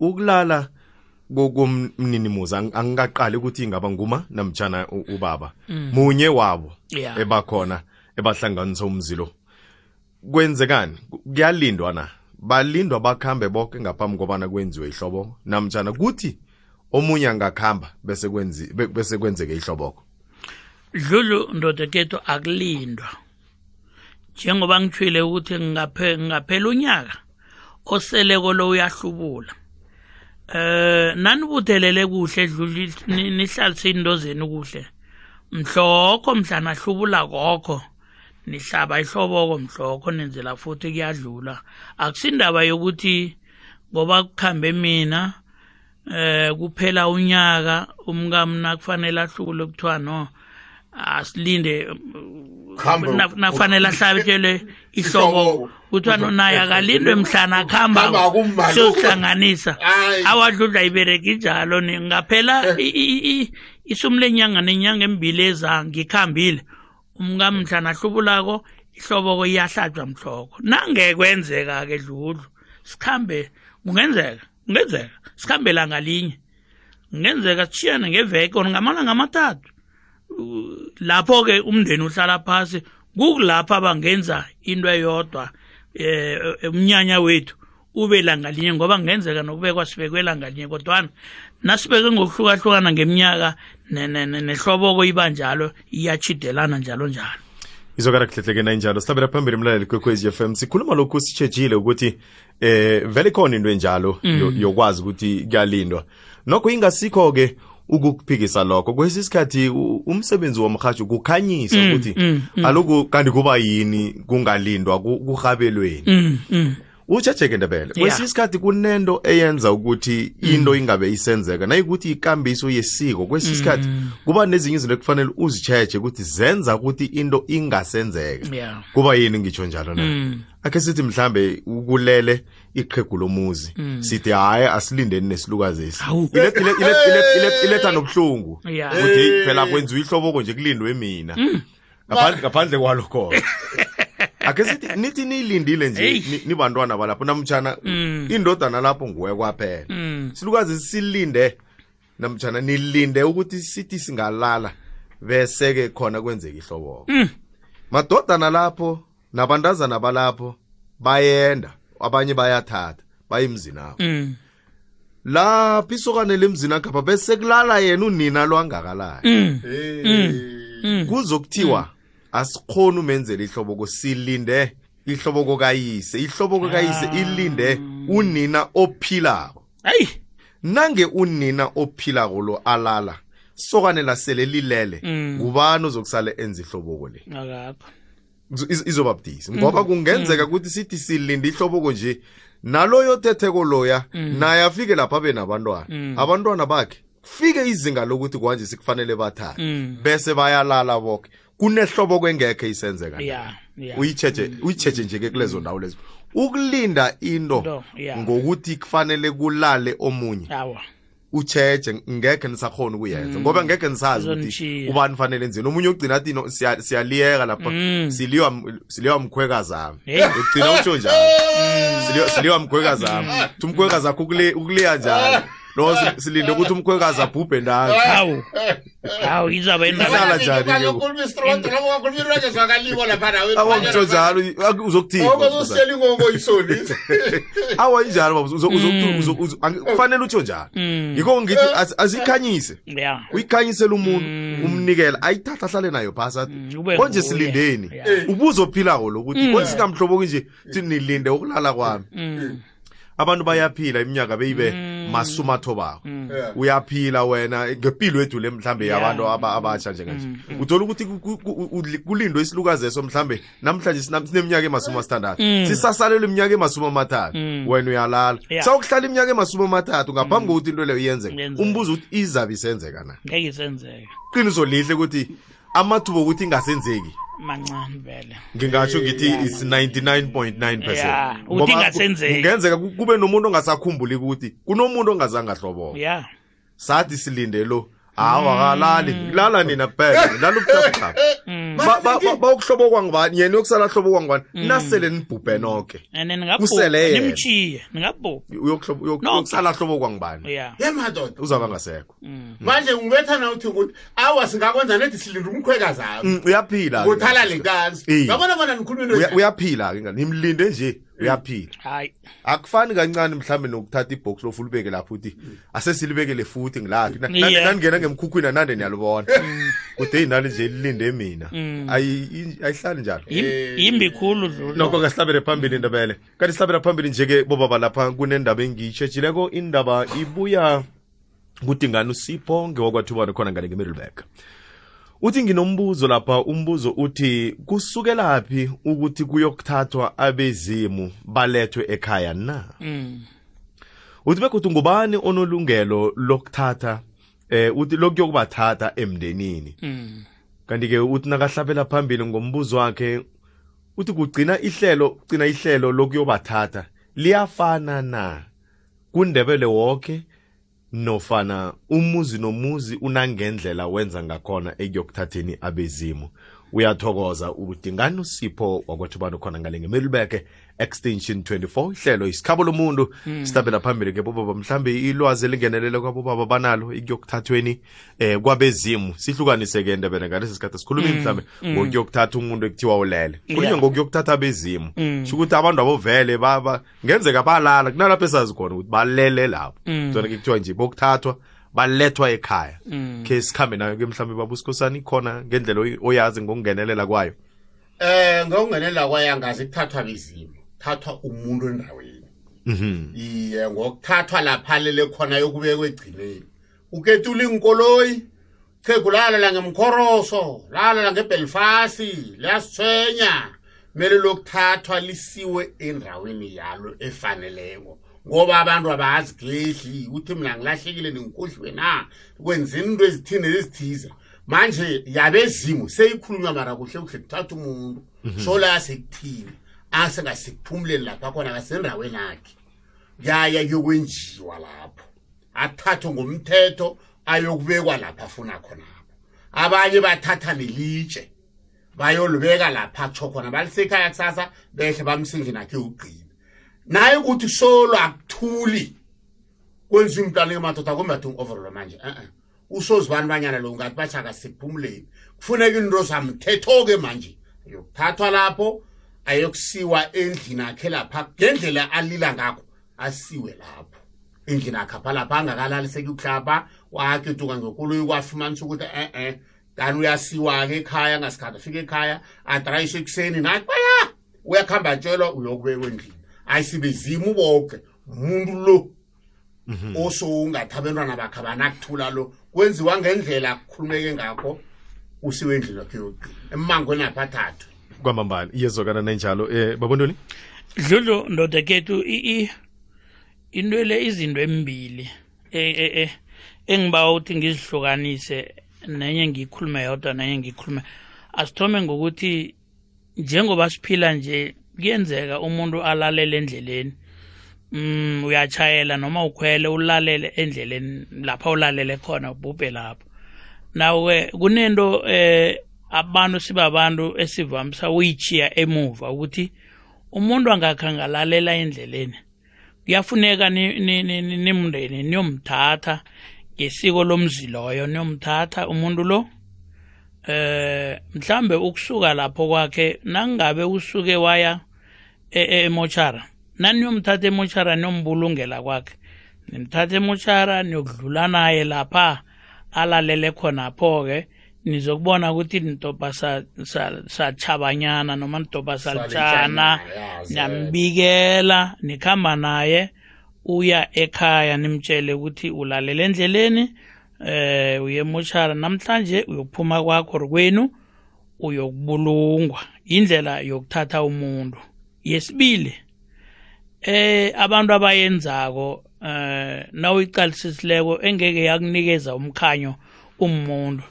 [SPEAKER 3] ukulala kokumninimuza ang- angikaqali ukuthi ingaba nguma namtshana ubaba. Munye wabo
[SPEAKER 2] Yeah.
[SPEAKER 3] ebakhona ebahlanganisa umzilo. Kwenzekani? Kuyalindwa na? Balindwa bakhambe bonke ngaphambi kobana kwenziwe ihlobo. Namtshana kuthi omunye angakhamba bese kwenzi be- bese kwenzeke ihloboko.
[SPEAKER 2] Dlulu ndoda kethu akulindwa. Njengoba ngithwile ukuthi ngaphe ngaphela unyaka oseleko lo uyahlubula. Eh nanibuthelele kuhle dlulu ni- nihlalise into zenu kuhle mhlokho mhlana hlubula kokho. Nihlaba ihloboko mhlokho nenzela futhi kuyadlula. Akusindaba yokuthi ngoba kukhambe mina eh kuphela unyaka umkamna kufanele ahlule kuthiwa no asilinde nafanele ahlatshelwe ihloboko kuthiwa no naye akalindwe mhlana
[SPEAKER 1] Khamba
[SPEAKER 2] akuhamba siyosihlanganisa. Awadludla ibereki njalo ngaphela i- i- i- isumu lenyanga nenyanga embili eza ngikhambile. Umkamhla nahlubulako ihloboko iyahlatshwa mhloko nangekwenzeka-ke dludlu sikhambe kungenzeka kungenzeka sikhambe langa linye kungenzeka sishiyane ngeveke or ngamalanga amathathu. Lapho-ke umndeni uhlala phasi kukulapha bangenza into eyodwa eh umnyanya wethu. Ube langa linye ngoba kungenzeka nokubekwa sibekwe langa linye. Kodwana nasibeke ngokuhlukahlukana ngeminyaka ne- ne- ne- nehloboko iba njalo iyachidelana njalo njalo.
[SPEAKER 3] Izokara kuhlehleke nayinjalo sihlabela phambili mlaleli kwekwezi FM sikhuluma lokhu sitshejile ukuthi eh vele khona into enjalo yo- yokwazi ukuthi kuyalindwa. Nokho ingasikho ke ukukuphikisa lokho. Kwesi isikhathi u- umsebenzi womhajo kukhanyisa ukuthi aloku kanti kuba yini kungalindwa ku- kurhabelweni
[SPEAKER 2] Mm, mm.
[SPEAKER 3] utshejeke ndebele kwesi isikhathi kunento eyenza ukuthi into ingabe isenzeka nayikuthi ikambiso yesiko kwesi isikhathi kuba nezinye izinto ekufanele uzitsheje ukuthi zenza ukuthi into ingasenzeka.
[SPEAKER 2] Yeah.
[SPEAKER 3] kuba yini ngitsho njalo na? Akhe sithi mhlambe ukulele iqhegu lomuzi sithi hayi asilindeni nesilukazesi.
[SPEAKER 2] Hawu.
[SPEAKER 3] Ile- ile- ile- ile- ile- iletha nobuhlungu.
[SPEAKER 2] Yeah.
[SPEAKER 3] ukuthi phela kwenziwa ihloboko nje kulindwe mina. Ngaphandle ngaphandle kwalokho ake sithi nithi niyilindile nje nibantwana balapho. Namtshana indodana lapho nguwe kwaphela
[SPEAKER 2] Mm.
[SPEAKER 3] silukazi silinde namtshana nilinde ukuthi sithi singalala bese-ke khona kwenzeka ihloboko madodana lapho nabantazana balapho bayenda abanye bayathatha bayemzini abo
[SPEAKER 2] Mm.
[SPEAKER 3] lapho isokane lemzini akhapha bese kulala yena unina lwangakalala
[SPEAKER 2] Mm.
[SPEAKER 1] Eh.
[SPEAKER 3] kuzokuthiwa asikhoni umenzela ihloboko silinde ihloboko kayise. Ihloboko kayise ilinde unina ophilako.
[SPEAKER 2] Hayi.
[SPEAKER 3] nange unina ophilako lo alala sokane lasele lilele
[SPEAKER 2] Mm.
[SPEAKER 3] ngubani ozokusala enza ihloboko le? Iz- izoba budisi. Ngoba kungenzeka ukuthi sithi silinde ihloboko nje naloyo thetheko loya naye afike lapha abe nabantwana. Abantwana bakhe kufike izinga lokuthi kwanje sikufanele bathathe
[SPEAKER 2] Mm.
[SPEAKER 3] bese bayalala boke. Kunehloboko kwengekho isenzeka
[SPEAKER 2] Yeah. Yeah.
[SPEAKER 3] uyitsheje uyitsheje nje ke kulezo ndawo lezo. Ukulinda into ngokuthi kufanele kulale omunye ucheche ngekhe nisakhona ukuyenza. Ngoba ngekhe nisazi ukuthi ubani fanele enzeni omunye ugcina athi siyaliyeka lapha. Siliwa mkhwekazami ugcina utsho njalo. Siliwa- mkhwekazami kuthi umkhwekazakho ukuliya njalo no si- silinde ukuthi umkhwekazi abhubhe ndalo
[SPEAKER 2] Hawu. Hawu izaba indaba.
[SPEAKER 3] Ihlala njani ke ku-
[SPEAKER 1] Akakhuluma isirondo lapho kakhuluma irage zwakaliwa lapha nawe.
[SPEAKER 3] awangitsho njalo ak- uzokuthini
[SPEAKER 1] Awukuzosela ingongo isoni.
[SPEAKER 3] awa injalo baba uzo- uzo- uzo- uzo- angi- kufanele utsho njalo yikho ngithi asi- asikhanyise
[SPEAKER 2] Yeah.
[SPEAKER 3] uyikhanyisela umuntu umnikela ayithatha ahlale nayo phasi athi
[SPEAKER 2] ube
[SPEAKER 3] konje
[SPEAKER 2] nguye.
[SPEAKER 3] silindeni
[SPEAKER 2] Yeah.
[SPEAKER 3] ubuzophilako lokuthi konje singamhloboki nje thi nilinde ukulala kwami
[SPEAKER 2] Mm.
[SPEAKER 3] abantu bayaphila iminyaka beyibe masumathobako
[SPEAKER 1] Yeah.
[SPEAKER 3] uyaphila wena ngempilo yethu le mhlambe
[SPEAKER 2] Yeah.
[SPEAKER 3] yabantu aba- abatsha njenganje uthola ukuthi ku- ku- ku- u- kulindwe isilukazi eso mhlambe namhlanje sina- sineminyaka emasumi asithandathu. Sisasalelwe iminyaka emasumi amathathu. Wena uyalala.
[SPEAKER 2] Yeah.
[SPEAKER 3] sawukuhlala iminyaka emasumi amathathu ngaphambi kokuthi into leyo iyenzeka
[SPEAKER 2] Yenzeke.
[SPEAKER 3] umbuzo ukuthi izabe isenzeka na?
[SPEAKER 2] Ngeke isenzeke.
[SPEAKER 3] qiniso lihle ukuthi amathuba okuthi ingasenzeki
[SPEAKER 2] Mancane vele.
[SPEAKER 3] ngingatsho ngithi is 99.9
[SPEAKER 2] Yeah,
[SPEAKER 3] percent
[SPEAKER 2] ukuthi ingasenzeki.
[SPEAKER 3] kungenzeka ku- kube nomuntu ongasakhumbuli ukuthi kunomuntu ongazange ahloboka
[SPEAKER 2] Yeah.
[SPEAKER 3] sathi silinde lo hawa kalali lala nina kuphela lala ubuthaphuthaphu Ba- ba- ba- bawukuhlobokwa ngubani yena uyokusala hlobokwa ngubani nasele nibhubhe nonke
[SPEAKER 2] And then ngapho
[SPEAKER 3] Kusele yena.
[SPEAKER 2] nimchiye. Ngapho.
[SPEAKER 3] Uyokuhlobo- uyok-
[SPEAKER 2] No.
[SPEAKER 3] uyokusala hlobokwa ngubani
[SPEAKER 2] Yeah.
[SPEAKER 1] Ye madoda.
[SPEAKER 3] uzaba ngasekho
[SPEAKER 1] Manje ngibetha na uthi ukuthi awa singakwenza nethi silinda umkhwekazi ami.
[SPEAKER 3] Mm, uyaphila
[SPEAKER 1] Ngothala lenkazi.
[SPEAKER 3] Eh.
[SPEAKER 1] Yabona bona nikhuluma
[SPEAKER 3] Uya-
[SPEAKER 1] into.
[SPEAKER 3] uyaphila ke ngani nimlinde nje uyaphila.
[SPEAKER 2] Hayi.
[SPEAKER 3] akufani kancane mhlambe nokuthatha ibhox lofu ulibeke lapho uthi asesilibekele futhi ngilaphi? Naningena ngemkhukhwini nande niyalubona kude inali nje lilinde mina. Ayi- ayihlali njalo.
[SPEAKER 2] Yim- Yimbi khulu
[SPEAKER 3] nokho kasihlabele phambili indabele kanti sihlabela phambili nje-ke bobaba lapha kunendaba engiyitshejileko indaba ibuya kudingani usipho ngewakwathubane khona ngale ngemiddleburg uthi nginombuzo lapha umbuzo uthi kusukelaphi ukuthi kuyokuthathwa abezimu balethwe ekhaya na
[SPEAKER 2] Mm.
[SPEAKER 3] uthi begodwa ngubani onolungelo lokuthatha eh uthi lokuyokubathatha emndenini
[SPEAKER 2] Mm.
[SPEAKER 3] kanti-ke uthi nakahlabela phambili ngombuzo wakhe uthi kugcina ihlelo kugcina ihlelo lokuyobathatha liyafana na kundebele wonke nofana umuzi nomuzi unangendlela wenza ngakhona ekuyokuthatheni abezimu uyathokoza udingani usipho wakwathubani khona ngale ngemelibeke extension 24 ihlelo isikhabo lomuntu sitabela phambili ke bobaba mhlambe ilwazi elingenelele kwabobaba banalo ikuyokuthathweni eh kwabezimu. Sihlukanise-ke ndebele ngalesi sikhathi sikhuluma mhlambe ngokuyokuthatha umuntu ekuthiwa ulele. Kunye
[SPEAKER 2] Yeah.
[SPEAKER 3] ngokuyokuthatha abezimu. Sho ukuthi abantu abovele ngenzeka balala kunalapho esazi khona ukuthi balele lapho zona ke kuthiwa nje bokuthathwa balethwa ekhaya. Ke sikhambe nayo ke mhlawumbe babusikhosana ikhona ngendlela oy- oyazi ngokungenelela kwayo.
[SPEAKER 1] Eh ngokungenela kwayangazi kuthathwa bezimo thathwa umuntu endaweni.
[SPEAKER 3] Mhm.
[SPEAKER 1] iye ngokuthathwa lapha lele khona yokubekwa egcineni. Uketula inkoloyi chegu lalala ngemkhoroso lalala ngebelfast liyasithwenya kumele lokuthathwa lisiwe endaweni yalo efaneleko. Ngoba abantu abazigedli ukuthi mina ngilahlekile ninkohliwe na? Kwenzeni into ezithini ezithize. Manje yabezimo seyikhulunywa mara kuhle kuhle kuthatha umuntu. Sola sekuthini asengasiphumuleni lapha khona kasendaweni akhe yaya kuyokwenjiwa lapho. Athathwe ngomthetho ayokubekwa lapha afuna khonapho abanye bathatha nelitshe bayolibeka lapha atsho khona. Balisekhaya kusasa behle bamsindlini akhe ugqina naye ukuthi solo akuthuli. Kwenziwa umntwana madoda kombatha un-overall manje e-e usozibani banyana lo ngathi bashaka siphumuleni kufuneka into zamthetho-ke manje. Ayokuthathwa lapho ayokusiwa endlini akhe lapha ngendlela alila ngakho asiwe lapho. Endlini akhe apha lapha angakalaliseki ukuhlapha waketuka ngekoloyi kwafumanisa ukuthi e-e kanti uyasiwa-ke ekhaya ngasikhathi afika ekhaya adrayishe ekuseni nathi baya uyakuhamba atshelwa uyokubekwa endlini. Ayisibe zima uboke umuntu lo osowungathi abentwana bakhe abanakuthula lo. Kwenziwa ngendlela kukhulumeke ngakho usiwe endlini wakhe yokugcina emmangweni apha athathwe
[SPEAKER 3] kwamambala iyezwakana nanjalo eh babondoni
[SPEAKER 2] dludlu ndoda kethu i- i- into le izinto embili e- e- e- engiba ukuthi ngizihlukanise nenye ngiyikhulume yodwa nenye ngiyikhulume asithome ngokuthi njengoba siphila nje kuyenzeka umuntu alalele endleleni. Mm uyachayela noma ukhwele ulalele endleleni lapha ulalele khona ubhubhe lapho. Nawe kunento eh abantu sibabantu esivamisa uyichiya emuva ukuthi umuntu angakhangalalela endleleni. Kuyafuneka ni- ni- ni- ni- nimndeni niyomthatha ngesiko lomzi loyo niyomthatha umuntu lo. Eh mhlambe ukusuka lapho kwakhe nangabe usuke waya e- e- emochara naniyomthatha emochara niyombulungela kwakhe. Nimthatha emochara niyokudlula naye lapha alalele khonapho-ke nizokubona ukuthi nitopa sa- sa- sachabanyana noma nitopa salitshana. Niyambikela nikhamba naye uya ekhaya nimtshele ukuthi ulalele endleleni eh uye emochara namhlanje uyokuphuma kwakho kwenu uyokubulungwa. Indlela yokuthatha umuntu. Yesibili eh abantu abayenzako eh nawuyiqalisisisileko engeke yakunikeza umkhanyo umuntu.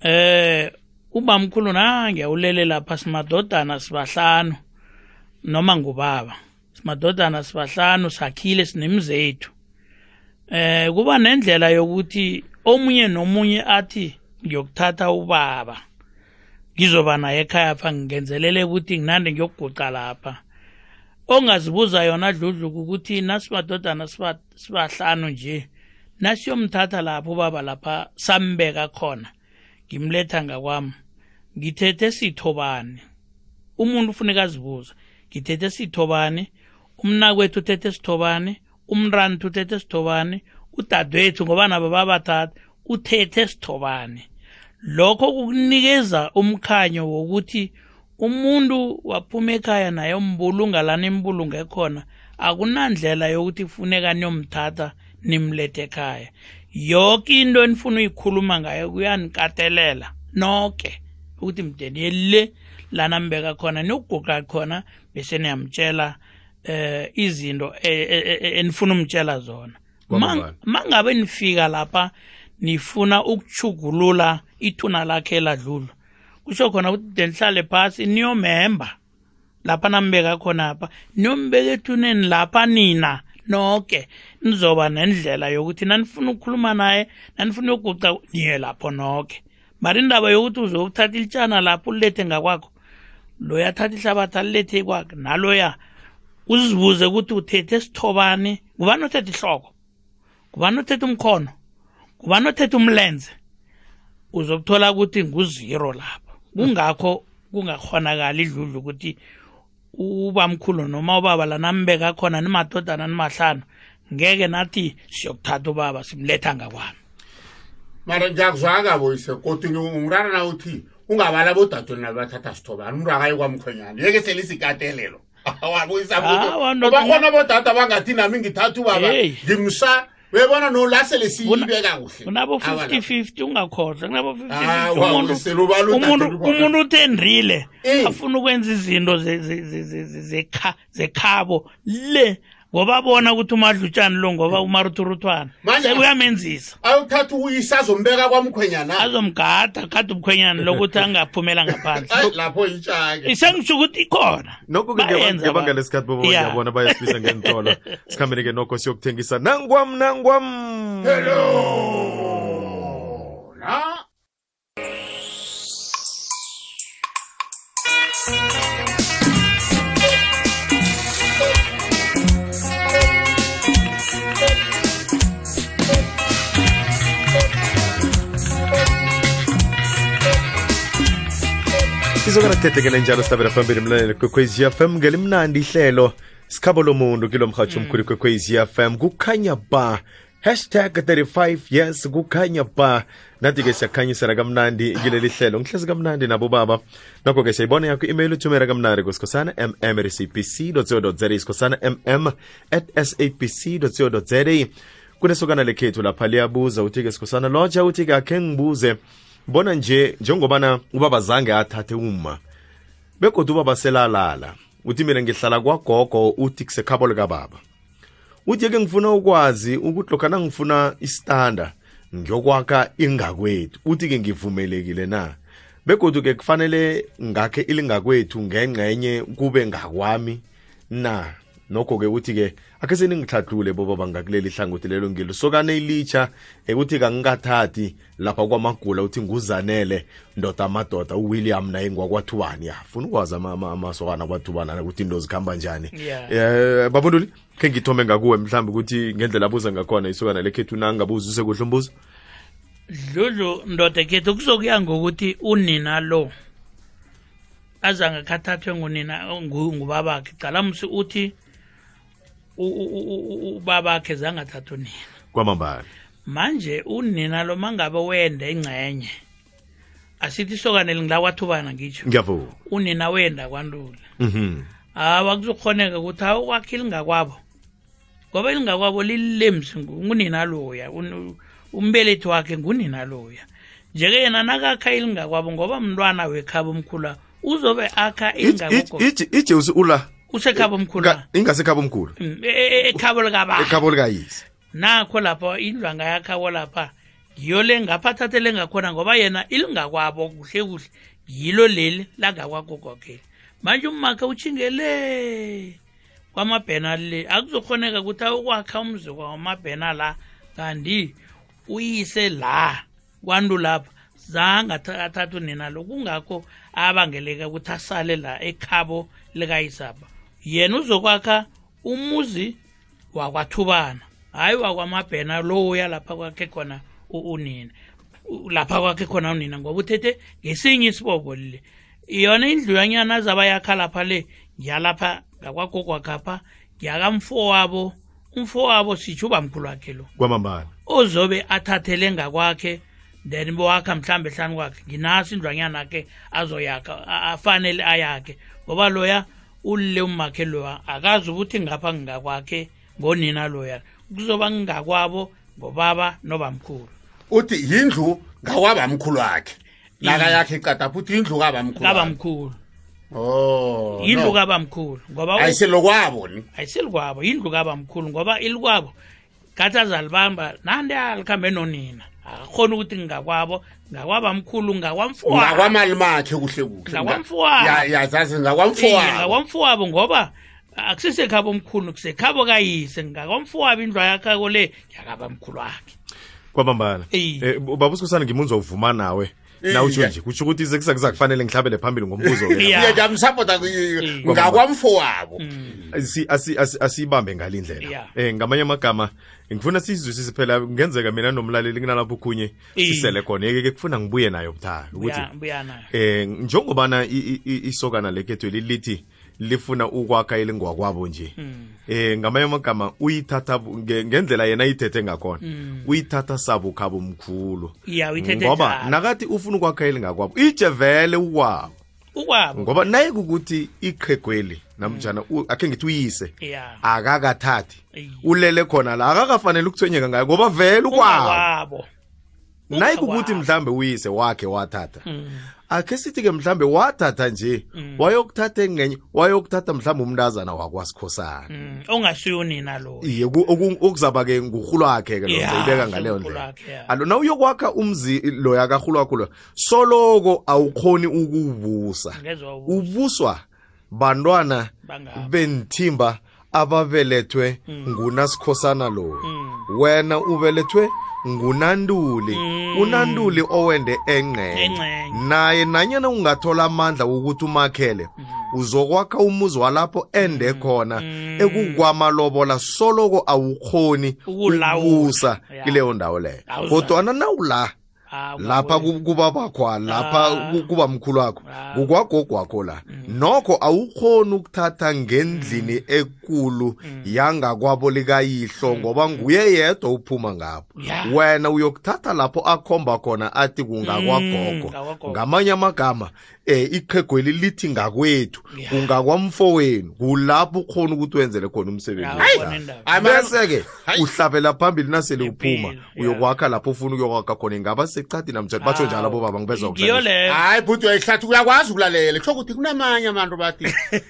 [SPEAKER 2] Eh ubamkhulu na ngiyawulele lapha simadodana sibahlanu noma ngubaba. Simadodana sibahlanu sakhile sinemzethu eh kuba nendlela yokuthi omunye nomunye athi ngiyokuthatha ubaba. Ngizoba naye ekhaya pha ngingenzelele ukuthi nginande ngiyokuguca lapha. Ongazibuza yona dludluku ukuthi nasimadodana siba- sibahlanu nje nasiyomthatha lapho ubaba lapha sambeka khona? Ngimletha ngakwami. Ngithethe sithobani umuntu ufuneka azibuza ngithethe sithobani umnakwethu uthethe sithobani umrantu uthethe sithobani udadewethu ngoba nabo babathatha uthethe sithobani lokho kukunikeza umkhanyo wokuthi umuntu waphuma ekhaya naye umbulunga lana imbulunge khona akunandlela yokuthi kufuneka niyomthatha nimlethe ekhaya yonke into enifuna uyikhuluma ngayo kuyanikatelela noke ukuthi mdeni yele lana mbeka khona niyokuguqa khona bese niyamtshela eh izinto e- e- e- enifuna umtshela zona. Mangabe nifika lapha nifuna ukuchugulula ithuna lakhe ladlula. Kusho khona ukuthi de nihlale phasi niyomemba. Lapha nambeka khonapha niyombeka ethuneni lapha nina noke. Nizoba nendlela yokuthi nanifuna ukukhuluma naye nanifuna ukuguca niye lapho noke. Mari indaba yokuthi uzokuthatha ilitshana lapho ulilethe ngakwakho loya thatha ihlabathi alilethe kwakhe naloya uzibuze ukuthi uthethe esithobani. Ngubani othethe ihloko? Ngubani othethe umkhono ngubani othethe umlenze uzokuthola ukuthi nguziro lapho kungakho kungakhonakali idludlu ukuthi ubamkhulu noma ubaba lanambeka khona nimadodana nimahlanu ngeke nathi siyokuthatha ubaba simletha ngakwami.
[SPEAKER 1] Mara ngiyakuzwaka boyise kodwa ungirara na uthi ungabala bodadweni nabathatha sithobani? Umuntu akayi kwamkhwenyana yeke selisikatelelo
[SPEAKER 2] Awa, ndoda-
[SPEAKER 1] bakhona bodada bangathi nami ngithatha ubaba
[SPEAKER 2] Hey.
[SPEAKER 1] ngimsa uyabona nolase lesiyibeka kuhle
[SPEAKER 2] unabo
[SPEAKER 1] Awa,
[SPEAKER 2] 50-50 ungakhohlwa kunabo 50-50
[SPEAKER 1] Awa,
[SPEAKER 2] umuntu
[SPEAKER 1] Eh.
[SPEAKER 2] afuna ukwenza izinto ze- ze- ze- ze- ze- zekha- zekhabo le ngoba abona ukuthi umadlutshani lo ngoba umaruturuthwana
[SPEAKER 1] Manje-
[SPEAKER 2] sekuyamenzisa.
[SPEAKER 1] awuthatha uyisa azombeka kwamkhwenyana.
[SPEAKER 2] Azomgada gada ubukhwenyana lokuthi angaphumela ngaphandle.
[SPEAKER 1] Ayi, lapho itshake
[SPEAKER 2] isengisho ukuthi ikhona.
[SPEAKER 3] Nokho-ke
[SPEAKER 2] Bayenza
[SPEAKER 3] ngebanga
[SPEAKER 2] ba-
[SPEAKER 3] lesikhathi bobo
[SPEAKER 2] Yeah.
[SPEAKER 3] ngiyabona bayasibisa ngentolo sikhambeni-ke nokho siyokuthengisa. Nangwam nangwam!
[SPEAKER 1] Hello!
[SPEAKER 3] Izokana kuthethekele njalo sitabela phambili mlaleli kwekwezi fm ngelimnandi ihlelo sikhabo lomuntu kilo mhatsho omkhulu kwekwezi fm kukhanya ba. Hashtag 35 yes kukhanya ba. Nathi-ke siyakhanyisela kamnandi kileli hlelo. Ngihlezi kamnandi nabo baba. Nokho-ke siyayibona yakho i-email uthumela kamnandi kusikhosana mm sabc co za isikhosana mm at sabc co za kunesokana lekhethu lapha liyabuza uthi-ke sikhosana lotsha uthi-ke akhe ngibuze bona nje njengobana ubaba zange athathe uma begodwa ubaba selalala. Uthi mina ngihlala kwagogo uthi kusekhabo likababa. Uthi ke ngifuna ukwazi ukuthi lokha nangifuna istanda ngiyokwakha ingakwethu. Uthi-ke ngivumelekile na? Begodu-ke kufanele ngakhe ilingakwethu ngengxenye kube ngakwami na? Nokho-ke uthi-ke akhe seningihlahlule bobaba bangakuleli hlangothi lelo ngilo sokane ilitsha ekuthi uthi kangikathathi lapha kwamagula uthi nguzanele ndoda amadoda uwilliam naye ngwakwathubani ya funa ukwazi ama- ama- amasokana kwathubana ukuthi into zikhamba njani? Um babunduli khe ngithome ngakuwe mhlawumbe ukuthi ngendlela abuza ngakhona isokana lekhethu nangabuza usekuhle umbuzo?
[SPEAKER 2] Dludlu ndoda khethu kuzokuya ngokuthi unina lo azange khathathwe ngunina ngu- ngubabakhe. Calamsi uthi ubabakhe zange athathe unina.
[SPEAKER 3] Kwamambala.
[SPEAKER 2] Manje unina lo mangabe wenda ingcenye asithi isokane lingilakwathubana ngitsho.
[SPEAKER 3] Ngiyavuka.
[SPEAKER 2] Unina wenda kwantula
[SPEAKER 3] mhm.
[SPEAKER 2] Hawa kuzokhoneka ukuthi hawu kwakhe ilingakwabo. Ngoba lingakwabo lilemsi ngunina loya. Umbelethi wakhe ngunina loya. Njeke yena nakakha ilingakwabo ngoba mntwana wekhaba omkhula uzobe akha ilingakwabo
[SPEAKER 3] ijesu ula
[SPEAKER 2] usekhaba omkhula
[SPEAKER 3] Ka- omkhulu
[SPEAKER 2] Mm, e- e- ekhabo likaba
[SPEAKER 3] ekhabo likayise
[SPEAKER 2] nakho lapha indlu angayakhabo lapha ngiyo le ngapha athathele ngakhona ngoba yena ilingakwabo kuhle kuhle. Yilo leli langakwagogokheli manje umakhe utshingele kwamabhena le. Akuzokhoneka ukuthi awukwakha umzi kwamabhena la kanti uyise la kwantu lapha. Zange atha- athathe unina lo kungakho abangeleka ukuthi asale la ekhabo likayisapha yena uzokwakha umuzi wakwathubana. Hhayi wakwamabhena loya lapha kwakhe khona unina. Lapha kwakhe khona unina ngoba uthethe ngesinye isiboko lile. Yona indlu yanyana azaba yakha lapha le ngiyalapha ngakwagogwakhapha ngiyakamfo wabo umfo wabo sitsho ubamkhulu wakhe lo.
[SPEAKER 3] Kwamambala.
[SPEAKER 2] Ozobe athathele ngakwakhe then bowakha mhlawumbe hlanu kwakhe. Nginaso indlwanyana akhe azoyakha afanele ayakhe. Ngoba loya ulile umakhe loya akazi ukuthi ngapha ngingakwakhe ngonina loya. Kuzoba ngingakwabo ngobaba nobamkhulu.
[SPEAKER 1] Uthi yindlu ngakwabamkhulu wakhe. Naka yakhe icada futhi yindlu kabamkhulu wakhe.
[SPEAKER 2] kabamkhulu.
[SPEAKER 1] Oh
[SPEAKER 2] yindlu
[SPEAKER 1] no.
[SPEAKER 2] kabamkhulu ngoba u-
[SPEAKER 1] ayiselekwabo ni?
[SPEAKER 2] Ayiselikwabo yindlu kabamkhulu ngoba ilikwabo gathi azalibamba nandi alikhambe nonina akakhona ukuthi ngingakwabo ngakwabamkhulu mkhulu
[SPEAKER 1] ngakwamali makhe kuhle kuhle.
[SPEAKER 2] Ngakwamfowabo ngoba akusisekhabo omkhulu kusekhabo kayise. Ngakwamfowabo indlu yakhako le yakabamkhulu wakhe. Kwabambana
[SPEAKER 3] um baba usikhosana ngimunza uvuma nawe na utsho
[SPEAKER 1] Iye.
[SPEAKER 3] nje kutsho ukuthi kuzakufanele ngihlabele phambili ngombuzo
[SPEAKER 2] Yeah.
[SPEAKER 1] Iye, ngiyamsapota ngakwamfowabo
[SPEAKER 3] Asi- asi- asi- asiyibambe ngale ndlela
[SPEAKER 2] Yeah.
[SPEAKER 3] um ngamanye amagama ngifuna sizwisise phela kungenzeka mina nomlaleli kunalapho khunye
[SPEAKER 2] Iye.
[SPEAKER 3] sisele khona yeke-ke kufuna ngibuye nayo buthaka ukuthi
[SPEAKER 2] Buya- buya nayo
[SPEAKER 3] eh njengobana i- i- i- isokana lekhethu lilithi lifuna ukwakha elingwakwabo nje.
[SPEAKER 2] Mm.
[SPEAKER 3] eh ngamanye amagama uyithatha ngendlela yena ayithethe ngakhona. Uyithatha sabukhabo mkhulu. Ngoba nakathi ufuna ukwakha elingakwabo ije vele ukwabo.
[SPEAKER 2] Ukwabo.
[SPEAKER 3] Ngoba naye kukuthi iqhegweli namjana mm. akhe ngithi uyise
[SPEAKER 2] ya.
[SPEAKER 3] akakathathi. Ulele khona la akakafanele ukuthwenyeka ngayo ngoba vele ukwabo. Naye kukuthi mhlambe uyise wakhe wathatha.
[SPEAKER 2] Mm.
[SPEAKER 3] Akhe sithi-ke mhlambe wathatha nje mm. wayokuthatha engenye wayokuthatha mhlambe umntazana wakwasikhosana
[SPEAKER 2] mm. ongasuyo nina lo
[SPEAKER 3] iye okuzaba-ke ngurhulo wakhe-ke lo
[SPEAKER 2] Ya,
[SPEAKER 3] ibeka ngaleyo ndlela
[SPEAKER 2] yeah.
[SPEAKER 3] alo na uyokwakha umzi loya kahulu wakho loyo soloko awukhoni ukuwubusa ubuswa bantwana benthimba ababelethwe ngunasikhosana mm. wena ubelethwe ngunanduli. Unanduli owende engcenye. Naye nanyana ungathola amandla wokuthi umakhele uzokwakha umuzi walapho ende khona. Ekukwamalobola soloko awukhoni ukubusa kileyo ndawo leyo. Kodwana nawula lapha
[SPEAKER 2] kwabo.
[SPEAKER 3] kuba bakho lapha
[SPEAKER 2] Ah.
[SPEAKER 3] kuba mkhulu wakho.
[SPEAKER 2] ukwagogo
[SPEAKER 3] kukwagogo wakho la. Nokho awukhoni ukuthatha ngendlini ekulu yangakwabo likayihlo ngoba nguye yedwa uphuma ngapho. Wena uyokuthatha lapho akhomba khona athi kungakwagogo ngamanye amagama eh iqhegweli lithi ngakwethu
[SPEAKER 2] Ya.
[SPEAKER 3] kungakwamfowenu kulapho ukhona ukuthi wenzele khona umsebenzi
[SPEAKER 2] Ya,
[SPEAKER 3] wakho.
[SPEAKER 2] ubona indaba.
[SPEAKER 1] Hayi, mara-
[SPEAKER 3] bese-ke
[SPEAKER 1] Hayi.
[SPEAKER 3] uhlabela phambili nasele uphuma
[SPEAKER 2] Ngempilo, ya.
[SPEAKER 3] uyokwakha lapho ufuna ukuyokwakha khona ingaba secadi namtshani batsho njalo abo baba ngibezwa
[SPEAKER 2] ngiyo leyo
[SPEAKER 1] hayi bhuti uyayihlathi uyakwazi ukulalela kusho ukuthi kunamanye abantu bathi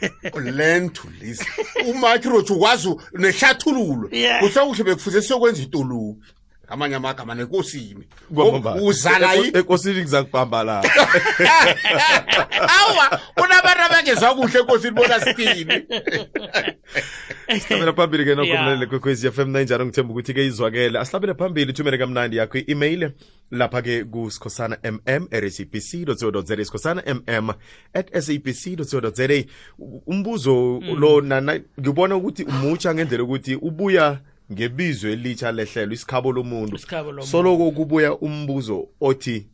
[SPEAKER 1] learn to listen umakirothi ukwazi u- nehlathululo
[SPEAKER 2] Yeah.
[SPEAKER 1] kuhle kuhle bekufuze siyokwenza itolubi ngamanye amagama nekosini
[SPEAKER 3] Kwamambala.
[SPEAKER 1] uzala
[SPEAKER 3] ekosini ngizakubamba la
[SPEAKER 1] awa kunabantu abangezwa kuhle ekosini bona sithini
[SPEAKER 3] sihlabela phambili ke mlaleli kwekwezi FM nanjalo ngithemba ukuthi ke izwakele. Asihlabele phambili ithumele kamnandi yakho i-email. Lapha ke kusikhosana mm rsabc co sikhosana mm at sabc co za umbuzo lo ngibona ukuthi umutsha ngendlela ukuthi ubuya ngebizo elitsha lehlelo isikhabo lomuntu.
[SPEAKER 2] Isikhabo lomuntu.
[SPEAKER 3] soloko kubuya umbuzo othi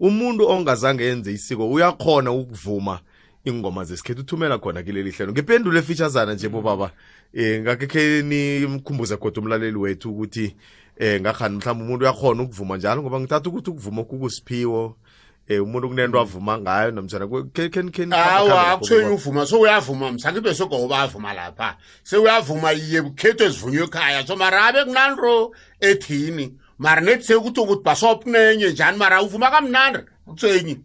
[SPEAKER 3] umuntu ongazange yenze isiko uyakhona ukuvuma ingoma zesikhethu? Uthumela khona kileli hlelo. Ngipendulo efeaturesana nje bobaba eh ngakekhe nimkhumbuze kodwa umlaleli wethu ukuthi eh ngakhani? Mhlawumbe umuntu uyakhona ukuvuma njalo? Ngoba ngithatha ukuthi ukuvuma kukusiphiwo. Eh umuntu kunento avuma ngayo namjana
[SPEAKER 1] awa akuthwenye uvuma so uyavuma msangibe sogoba avuma lapha. Sewuyavuma iye bukhetho ezivunywe ekhaya. So mara abe kunanto ethini? Mara nethi sekuthi ukuthi basopnenye njani? Mara uvuma kamnandi akuthwenyi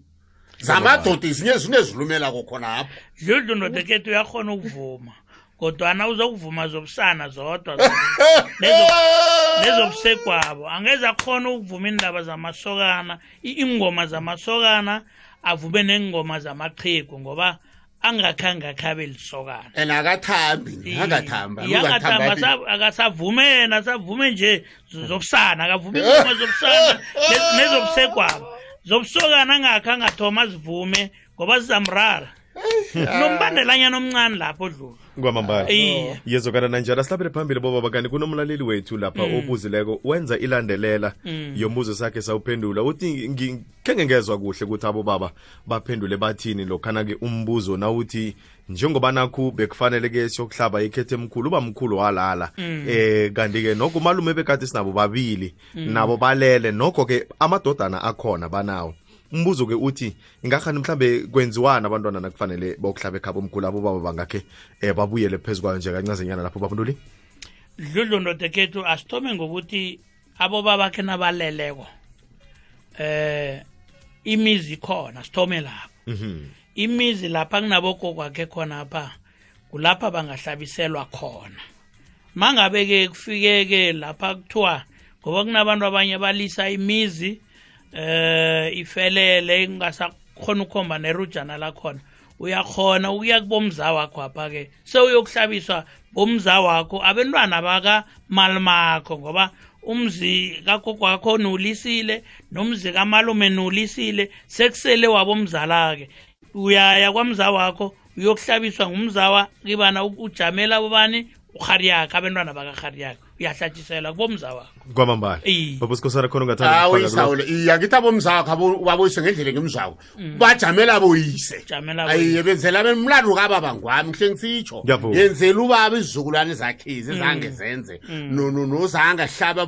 [SPEAKER 1] zamadoda izinye zinezilumelako khona apho
[SPEAKER 2] dludlu ndodekethu uyakhona ukuvuma. Kodwana uzokuvuma zobusana zodwa nezobusegwabo angeze akhona ukuvuma indaba zamasokana i- ingoma zamasokana avume nengoma zamaqhegu ngoba angakhange akhabe lisokana.
[SPEAKER 1] And akathambi akathamba
[SPEAKER 2] Iye, akathamba asa- akasavume yena asavume nje zobusana akavuma ingoma zobusana ne- nezobusegwabo zobusokana angakhe angathoma azivume ngoba zizamrara nombandelanyana omncane lapho dlulu
[SPEAKER 3] kwamambala.
[SPEAKER 2] Iye
[SPEAKER 3] yezokana nanjalo sihlabele phambili bobaba kanti kunomlaleli wethu lapha obuzileko wenza ilandelela yombuzo sakhe sawuphendula. Uthi khenge ngezwa kuhle ukuthi abo baba baphendule bathini lokhana-ke umbuzo nawuthi njengoba nakhu bekufanele-ke siyokuhlaba ikhethe emkhulu uba mkhulu walala. Eh kanti-ke nokho umalume bekade sinabo babili nabo balele nokho-ke amadodana akhona banawo umbuzo-ke uthi ingahani mhlambe kwenziwana abantwana nakufanele bokuhlaba ekhaba omkhulu abo baba bangakhe um babuyele phezu kwayo nje kancazenyana lapho babantuli
[SPEAKER 2] dludlu ndodekethu asithome ngokuthi abo babakhe nabaleleko eh imizi khona sithome lapho. Imizi lapha kunabogokwakhe khonapha kulapha bangahlabiselwa khona. Mangabe-ke kufike-ke lapha kuthiwa ngoba kunabantu abanye balisa imizi eh ifelele ingasakhona ukukhomba nerujana lakhona. Uyakhona ukuya kubomza wakho apha-ke. Sewuyokuhlabiswa bomza wakho abentwana bakamalmakho ngoba umzi kagogo wakho nulisile nomzi kamalume nulisile sekusele wabomzala-ke. Uyaya kwamza wakho uyokuhlabiswa ngumzawa kibana ujamela bobani urhariyakhe abentwana bakarhariyakhe uyahlatshiselwa kubomza wakho.
[SPEAKER 3] Kwamambala baba sikhosana khona ungathanda
[SPEAKER 1] hawu
[SPEAKER 3] ukufaka kulokho?
[SPEAKER 1] isawule iya ngithi abomzakho baboyise ngendlela engimzako. Bajamela boyise ayiye benzela mlando kababa ngwami kuhle ngisitsho yenzela ubaba izizukulwane zakhizi zange zenze. No- nozange hlaba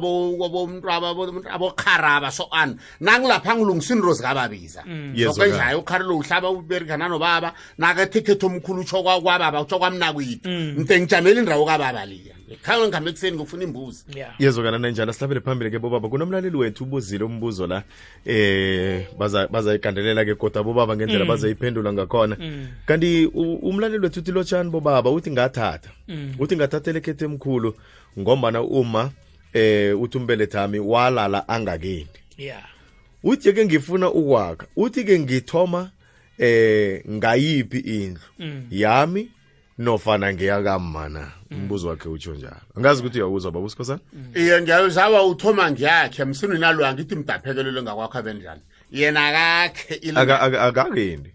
[SPEAKER 1] abokharaba so-an nangilapha ngilungisa into zikababiza.
[SPEAKER 3] Yezwakala.
[SPEAKER 1] sokwenjayo ukharilo uhlaba uberika nanobaba. Nakathekhetho omkhulu utsho kwa- kwababa utsho kwamnakwethu. Nte ngijamela indawo kababa liya ngikhange ngihambe ekuseni ngifuna imbuzi.
[SPEAKER 2] Ya
[SPEAKER 3] yezwakana nanjalo sihlabele phambili ke bobaba. Kunomlaleli wethu ubuzile umbuzo la eh baza bazayigandelela ke kodwa bobaba ngendlela bazayiphendula ngakhona. Kanti umlaleli wethu uthi lotshani bobaba uthi ngathatha. Uthi ngathathela ekhethe emkhulu ngombana uma eh uthi umbelethami walala angakeni
[SPEAKER 2] yeah.
[SPEAKER 3] uthi ke ngifuna ukwakha. Uthi ke ngithoma eh ngayiphi indlu? Yami nofana ngeyakammana umbuzo wakhe utsho njalo. Angazi ukuthi uyawuzwa baba usikhosana
[SPEAKER 1] iye ngiyazawa uthoma ngiyakhe. Msini nalwa ngithi mdaphekelelwe ngakwakho abenjani yena kakhe
[SPEAKER 3] Aka- aka- akakendi.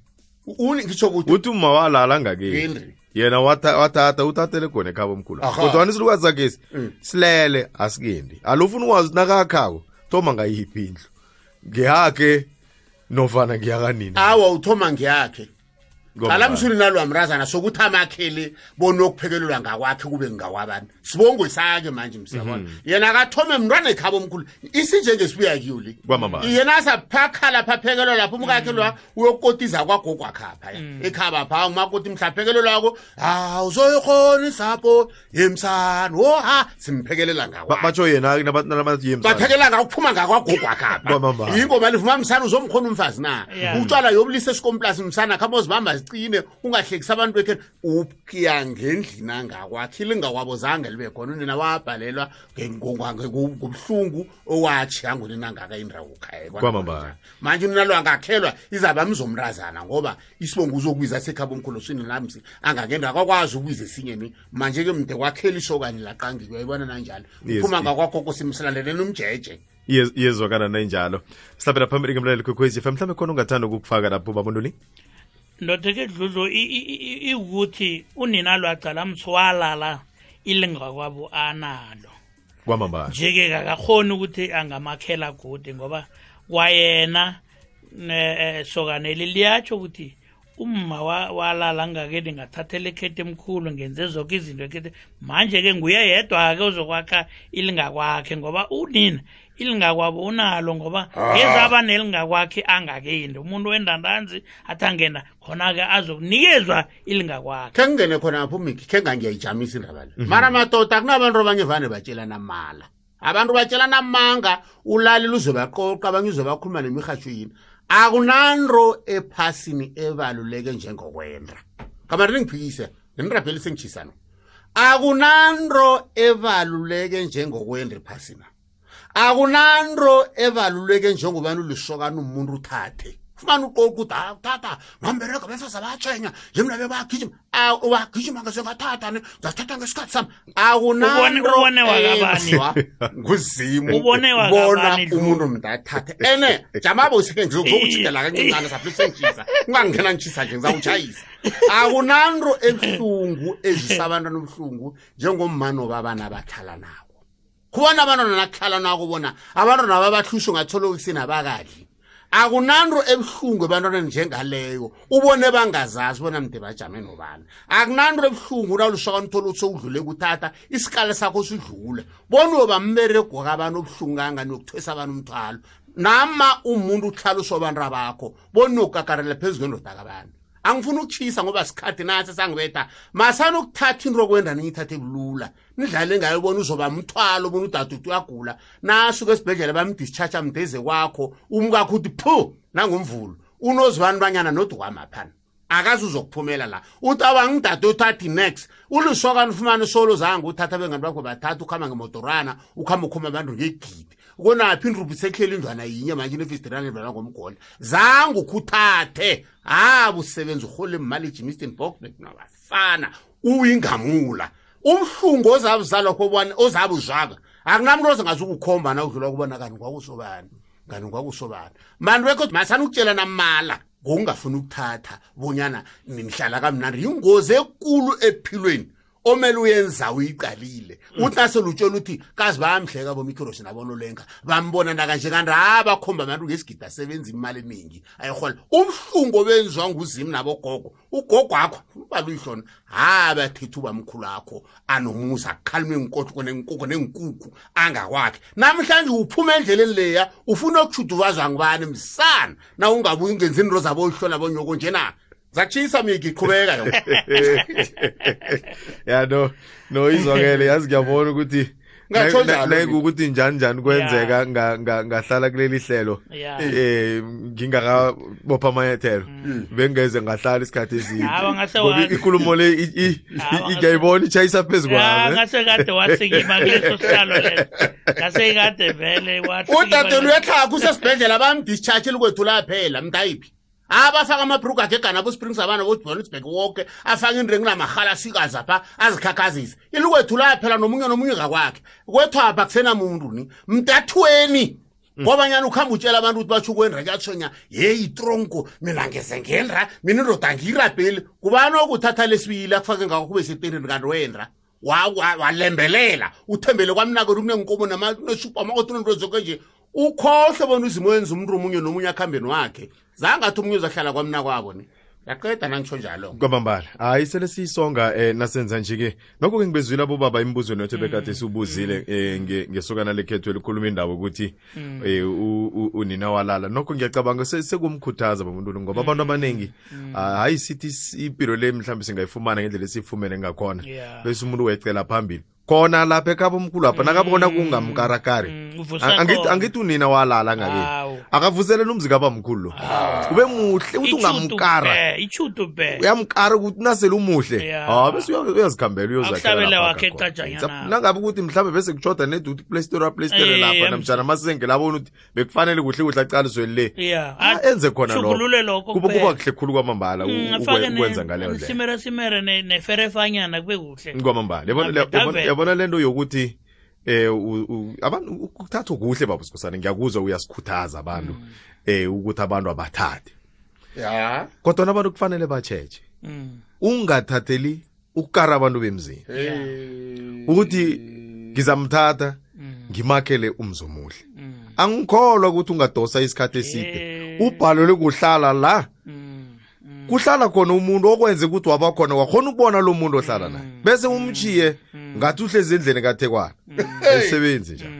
[SPEAKER 1] Ngitsho ukuthi
[SPEAKER 3] uthi uma walala angakendi. Yena watha- wathatha uthathele khona ekhaba omkhulu. Kodwa sakhesi sakhe
[SPEAKER 1] Mm.
[SPEAKER 3] silele asikendi. Alufuna ukwazi nakakhako thoma ngayiphi indlu? Ngiyakhe nofana ngiyakanini?
[SPEAKER 1] Awa uthoma ngiyakhe ngala msulina lwamrazana sokuthi amakhele bonokuphekelelwa ngakwakhe kube ngingakwabantu sibongwe sake manje msiyabona? Yena akathome mntwana ekhaba omkhulu. Isinjengesibuya kiyo le yena asapakhala phaphekelwa lapho umkakhe lwa uyokotiza kwagogwakhapha mhm. ekhaba pha umakoti mhlaphekelelwako ha uzoyikhona isapho yemsana. Wo
[SPEAKER 3] ha
[SPEAKER 1] simphekelela
[SPEAKER 3] ngakwabatsho yena
[SPEAKER 1] baphekela ngakuphuma ngakwagogwakhapha yingoma livuma msana uzomkhona umfazi na? Utshwala yobulisa esikomplasi msana khabe uzibamba zicine ungahlekisa abantu bekheni ukuya ngendlini angakwakhe ilingakwabo zange libe khona. Unina wabhalelwa ngobuhlungu owathi angonina angaka indawo khaya manje unina lo angakhelwa izaba mzomrazana ngoba isibongo uzokwiza sekhaba omkhulu swini lamsi angakenda akakwazi ukubiza esinye ni. Manje ke mde kwakhela isokani laqangiwe uyayibona nanjalo? Uphuma ngakwakho kosimsilandeleni umjeje.
[SPEAKER 3] Yez- yes, nanjalo sihlabela phambili ke mlaleli kwekwezi fm mhlawumbe khona ungathanda ukukufaka lapho babonduli
[SPEAKER 2] ndodeke dludlu i- i- i- iwukuthi unina lwacala mthwalala ilinga kwabo analo.
[SPEAKER 3] Kwamambala.
[SPEAKER 2] Nje-ke kakakhoni ukuthi angamakhela kude ngoba kwayena ne- eh, sokaneli liyatsho ukuthi umma wa- walala ngakeni ngathathela ekhethe emkhulu ngenze zonke izinto ekhethe. Manje-ke nguye yedwa-ke uzokwakha ilingakwakhe ngoba unina ilingakwabo unalo ngoba ngezaba nelingakwakhe angakeni umuntu wendandanzi athi angena khona-ke azokunikezwa ilingakwakhe.
[SPEAKER 1] Khe ngingene khona apho miki khe ngangiyayijamisa indaba le. Mara madoda akunabantu abanye vane batshelana mala. Abantu batshelana manga ulalile uzobaqoqa abanye uzobakhuluma nemirhatsho yini. Akunanto ephasini ebaluleke njengokwenda. Kamari ningiphikise nginirabheli sengitshisano akunanto ebaluleke njengokwenda ephasina. akunanto ebaluleke njengobani ulisokana umuntu uthathe? Fumane uqoqa ukuthi hayi utata ngambereka befeza bayatshenya njemna bebayagijima wagijima ngezengathatha ne ngathatha ngesikhathi sami.
[SPEAKER 2] Akunaoa nguzimubona
[SPEAKER 1] umuntu mndathathe ene jamabosike ngizokujikela kancincane saphi sengitshisa ungangena ngitshisa nje ngizawutshayisa akunanto ebuhlungu ezisa abantwana obuhlungu njengommano babana abathala nawo kubona abantwana nakuhlala nako bona abantwana babahlusha ungathola ekuseni abakadli akunanto ebuhlungu ebantwaneni njengaleyo ubone bangazazi bona mde bajame nobani. Akunanto ebuhlungu nalusokana uthola ukuthi sowudlule kuthatha isikale sakho sidlule. Bona uyoba mberego kabantu obuhlungu kangani yokuthwesa abantu umthwalo. Nama umuntu uhlala usobantu abakho bona uyokukakarela phezu kwendoda kabantu angifuni ukutshisa ngoba sikhathi nasi sangibetha. Masani ukuthatha into kwenda niyithathe bulula. Nidlale ngayo bona uzoba mthwalo bona udaduti uyagula. Nasuke esibhedlela bamdischarge mdeze kwakho umkakho uthi phu nangumvulo unozibani banyana nodwamaphana akazi uzokuphumela la. Uthi awangidade uthathi next ulisokani ufumane solo zange uthatha abengani bakho bathatha ukuhamba ngemotorana ukuhamba ukhuma abantu ngegidi. Konaphi indrubhi sekhlela indlwana yinye manje inefistirana indlwana ngomgola zange ukhuthathe habi usebenza urhola imali ejimiston boknet nabafana uyingamula. Ubuhlungu ozabe uzalwa kobani ozabe uzwaka akunamuntu ozengazi ukukhomba na udlula kubona kani kwakusobani ngani kwakusobani mani bekho masani ukutshelana mala ngokungafuni ukuthatha bonyana nihlala kamnandi. Yingozi ekulu ephilweni. Omele uyenza uyiqalile. Uthi naselutshela uthi kazi bayamhleka bomikhirosi nabonolenga bambona nakanje kanti ha bakhomba abantu ngesigidi asebenza imali eningi. Ayihola ubuhlungu obenziwa nguzimu nabogogo ugogo wakho ubala uyihlona ha bathetha ubamkhulu akho anomusa akukhalime nkotloko nenkukhu nenkukhu angakwakhe. Namhlanje uphuma endleleni leya ufuna ukushuduvazwa ngubani? Msana na ungabe ungenzi into zabo uyihlola bonyoko njena zakutshisa miki iqhubeka yo
[SPEAKER 3] ya no no izwakele. Yazi ngiyabona ukuthi
[SPEAKER 1] Ngatsho njalo mina.
[SPEAKER 3] ukuthi njani njani kwenzeka nga- nga- ngahlala kuleli hlelo.
[SPEAKER 2] Ya.
[SPEAKER 3] eh ngingakabopha amanyathelo. Bengeze ngahlala isikhathi eside.
[SPEAKER 2] Hawa, ngase
[SPEAKER 3] Ngoba
[SPEAKER 2] wazi.
[SPEAKER 3] ikulumo le i- i-
[SPEAKER 2] Hawa,
[SPEAKER 3] i- ngiyayibona itshayisa phezu
[SPEAKER 2] ya
[SPEAKER 3] kwami
[SPEAKER 2] ngase kade wasikima kuleso sihlalo leso. Ngase kade vele wasikima
[SPEAKER 1] udadeni uyehlaka usesibhedlela bamdischarge likwethu laphela mntayiphi? Abafaka amabhrugu akhe egana abo-springs abana bojohannesburg woke afake inrengi namahala asikazi apha azikhakhazise. Ilikwethu laphela nomunye nomunye ngakwakhe. Kwethu apha kusenamuntu ni mntathweni ngobanyana ukuhamba utshela abantu ukuthi batsho kwendra kuyatshonya yeyi tronko mina ngeze ngendra mina indoda ngiyirabheli. Kubani okuthatha lesibili akufake ngako kube setenini kanti wendra wa- wa- walembelela. Uthembele kwamnakeri kunenkomo nesupamakothi nento zonke nje. Ukhohle bona uzimo wenza umuntu omunye nomunye akuhambeni wakhe zangathi omunye uzahlala kwamna kwabo ni? Yaqeda nangitsho njalo?
[SPEAKER 3] Kwamambala hayi sele siyisonga eh nasenza nje-ke. Nokho-ke ngibezwile abobaba imbuzweni yethu bekade siwubuzile eh nge- ngesokana lekhethu elikhuluma indawo ukuthi eh u- u- unina walala. Nokho ngiyacabanga se- sekumkhuthaza bamuntu ngoba abantu abaningi ah, hayi sithi s- impilo le mhlawumbe singayifumana ngendlela esiyifumene ngakhona.
[SPEAKER 2] Yeah.
[SPEAKER 3] bese umuntu wecela phambili. Khona lapha ekhaba omkhulu apha nakabona kungamkarakari
[SPEAKER 2] Mm, uvusa
[SPEAKER 3] Angithi-
[SPEAKER 2] khona.
[SPEAKER 3] angithi unina walala ngakini
[SPEAKER 2] Hawu.
[SPEAKER 3] akavuselela umzikaba mkhulu lo ube muhle uthi ungamkara
[SPEAKER 2] ichutu be
[SPEAKER 3] uyamkara ukuthi nasele umuhle.
[SPEAKER 2] Yeah.
[SPEAKER 3] ha bese uya- uyazikhambela
[SPEAKER 2] Akuhlabele
[SPEAKER 3] uyozakhela
[SPEAKER 2] wakhe ecajanyana.
[SPEAKER 3] nangabe ukuthi mhlawumbe bese kutshoda neduty playstore playstore
[SPEAKER 2] Eh,
[SPEAKER 3] lapha
[SPEAKER 2] em-
[SPEAKER 3] namtshana amasenge labona ukuthi bekufanele kuhle kuhle aqaliswe le.
[SPEAKER 2] Ya.
[SPEAKER 3] Ah, enze khona
[SPEAKER 2] Shukulule lokho
[SPEAKER 3] kuba
[SPEAKER 2] kuphela.
[SPEAKER 3] kuba kuhle khulu kwamambala u-
[SPEAKER 2] Mm,
[SPEAKER 3] ukwe-
[SPEAKER 2] afake
[SPEAKER 3] ukwenza ngaleyo ndlela.
[SPEAKER 2] simere simere ne- neferefanyana kube kuhle.
[SPEAKER 3] Kwamambala. Yabona- lento yokuthi eh abantu ukuthatha kuhle baba sikhosana ngiyakuzwa uyasikhuthaza abantu eh ukuthi abantu abathathe.
[SPEAKER 1] Ya.
[SPEAKER 3] Kodwa abantu kufanele bacheche
[SPEAKER 2] Mm.
[SPEAKER 3] ungathatheli ukukara abantu bemzini. Ukuthi ngizamthatha ngimakhele umzomuhle
[SPEAKER 2] Mm.
[SPEAKER 3] angikholwa ukuthi ungadosa isikhathi eside. Ubhalelwe kuhlala la.
[SPEAKER 2] Mm. Mm.
[SPEAKER 3] kuhlala khona umuntu okwenza ukuthi waba khona wakhona ukubona lo muntu ohlala naye. Bese umchiye ngathi uhlezi endlini kathekwana esebenzi nje
[SPEAKER 2] Mm.
[SPEAKER 3] I- i- i- i-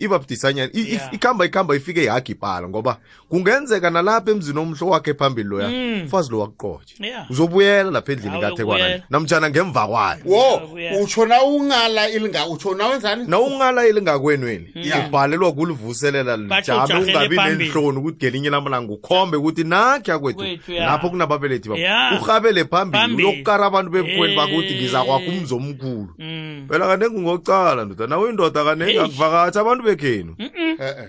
[SPEAKER 3] ibabudisanyana I-
[SPEAKER 2] Yeah.
[SPEAKER 3] if- ikhamba ikhamba ifike yakhe ibhala ngoba kungenzeka nalapha emzini omhlo wakhe phambili loya
[SPEAKER 2] Mm.
[SPEAKER 3] mfazi lo wakuqotshe
[SPEAKER 2] Yeah.
[SPEAKER 3] uzobuyela lapha endlini
[SPEAKER 2] Hawu,
[SPEAKER 3] kathekwana
[SPEAKER 2] uyokubuyela.
[SPEAKER 3] namtshana ngemva kwayo
[SPEAKER 1] wo
[SPEAKER 2] Yeah.
[SPEAKER 1] utsho na ungala ilinga utsho na wenzani
[SPEAKER 3] na ungalayeli ngakwenweni
[SPEAKER 1] Yeah.
[SPEAKER 3] ubhalelwa kulivuselela
[SPEAKER 2] Batsho
[SPEAKER 3] lijame
[SPEAKER 2] ujahele
[SPEAKER 3] ungabi
[SPEAKER 2] phambili.
[SPEAKER 3] nenhloni ukuthi ngelinye lamalanga ukhombe ukuthi nakhi akwethu
[SPEAKER 2] Kwethu, yeah.
[SPEAKER 3] lapho kunababelethi bakho
[SPEAKER 2] Yeah.
[SPEAKER 3] urhabele phambili
[SPEAKER 2] Phambili.
[SPEAKER 3] uyokukara abantu bebukhweni bakho ukuthi
[SPEAKER 2] Eh.
[SPEAKER 3] ngizakwakho umzomkhulu
[SPEAKER 2] Mm.
[SPEAKER 3] phela kanengi ngocala ndoda nawe indoda kanengi
[SPEAKER 2] Eish.
[SPEAKER 3] akuvakatsha abantu bekhenu.
[SPEAKER 1] Eh, eh.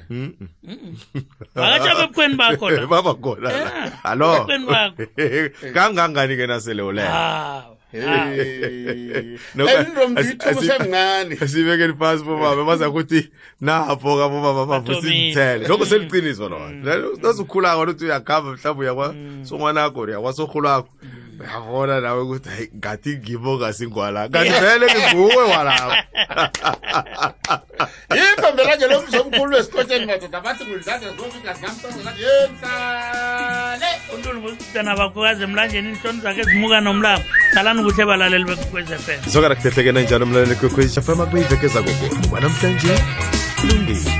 [SPEAKER 2] vakatsha bebukhweni bakho la.
[SPEAKER 3] Baba khona la.
[SPEAKER 2] Yeah,
[SPEAKER 3] alo
[SPEAKER 2] ebukhweni bakho.
[SPEAKER 3] kangangani-ke nasele ulela
[SPEAKER 2] Hawu.
[SPEAKER 1] Hey.
[SPEAKER 3] No,
[SPEAKER 1] entombi
[SPEAKER 3] asi-
[SPEAKER 1] ithubu
[SPEAKER 3] asi-
[SPEAKER 1] semncane.
[SPEAKER 3] sibekeni phasi bobaba bazakuthi napho kabobaba bavusa
[SPEAKER 2] Bathomile.
[SPEAKER 3] imithele lokho seliqiniso lona. Nasukhulako luthi uyakhamba mhlawumbe uyakwa songwanakho uyakwasorhulakho uyabona nawe ukuthi hayi ngathi ngibo ngasingwala kanti vele nginguwe walapho
[SPEAKER 1] iphambela nje lo mzomkhulu wesikotsheni madoda bathi ngulidlaza zofika zinamtonzekathi yemhlale
[SPEAKER 2] untulu busitana bakhokazi emlanjeni inhloni zakhe zimuka nomlambo hlalani kuhle balaleli bekwekwez f m
[SPEAKER 3] sokana kutehlekena njalo mlaleli kwekhwezi fm akube iveke zakogona wanamhlanje kulungile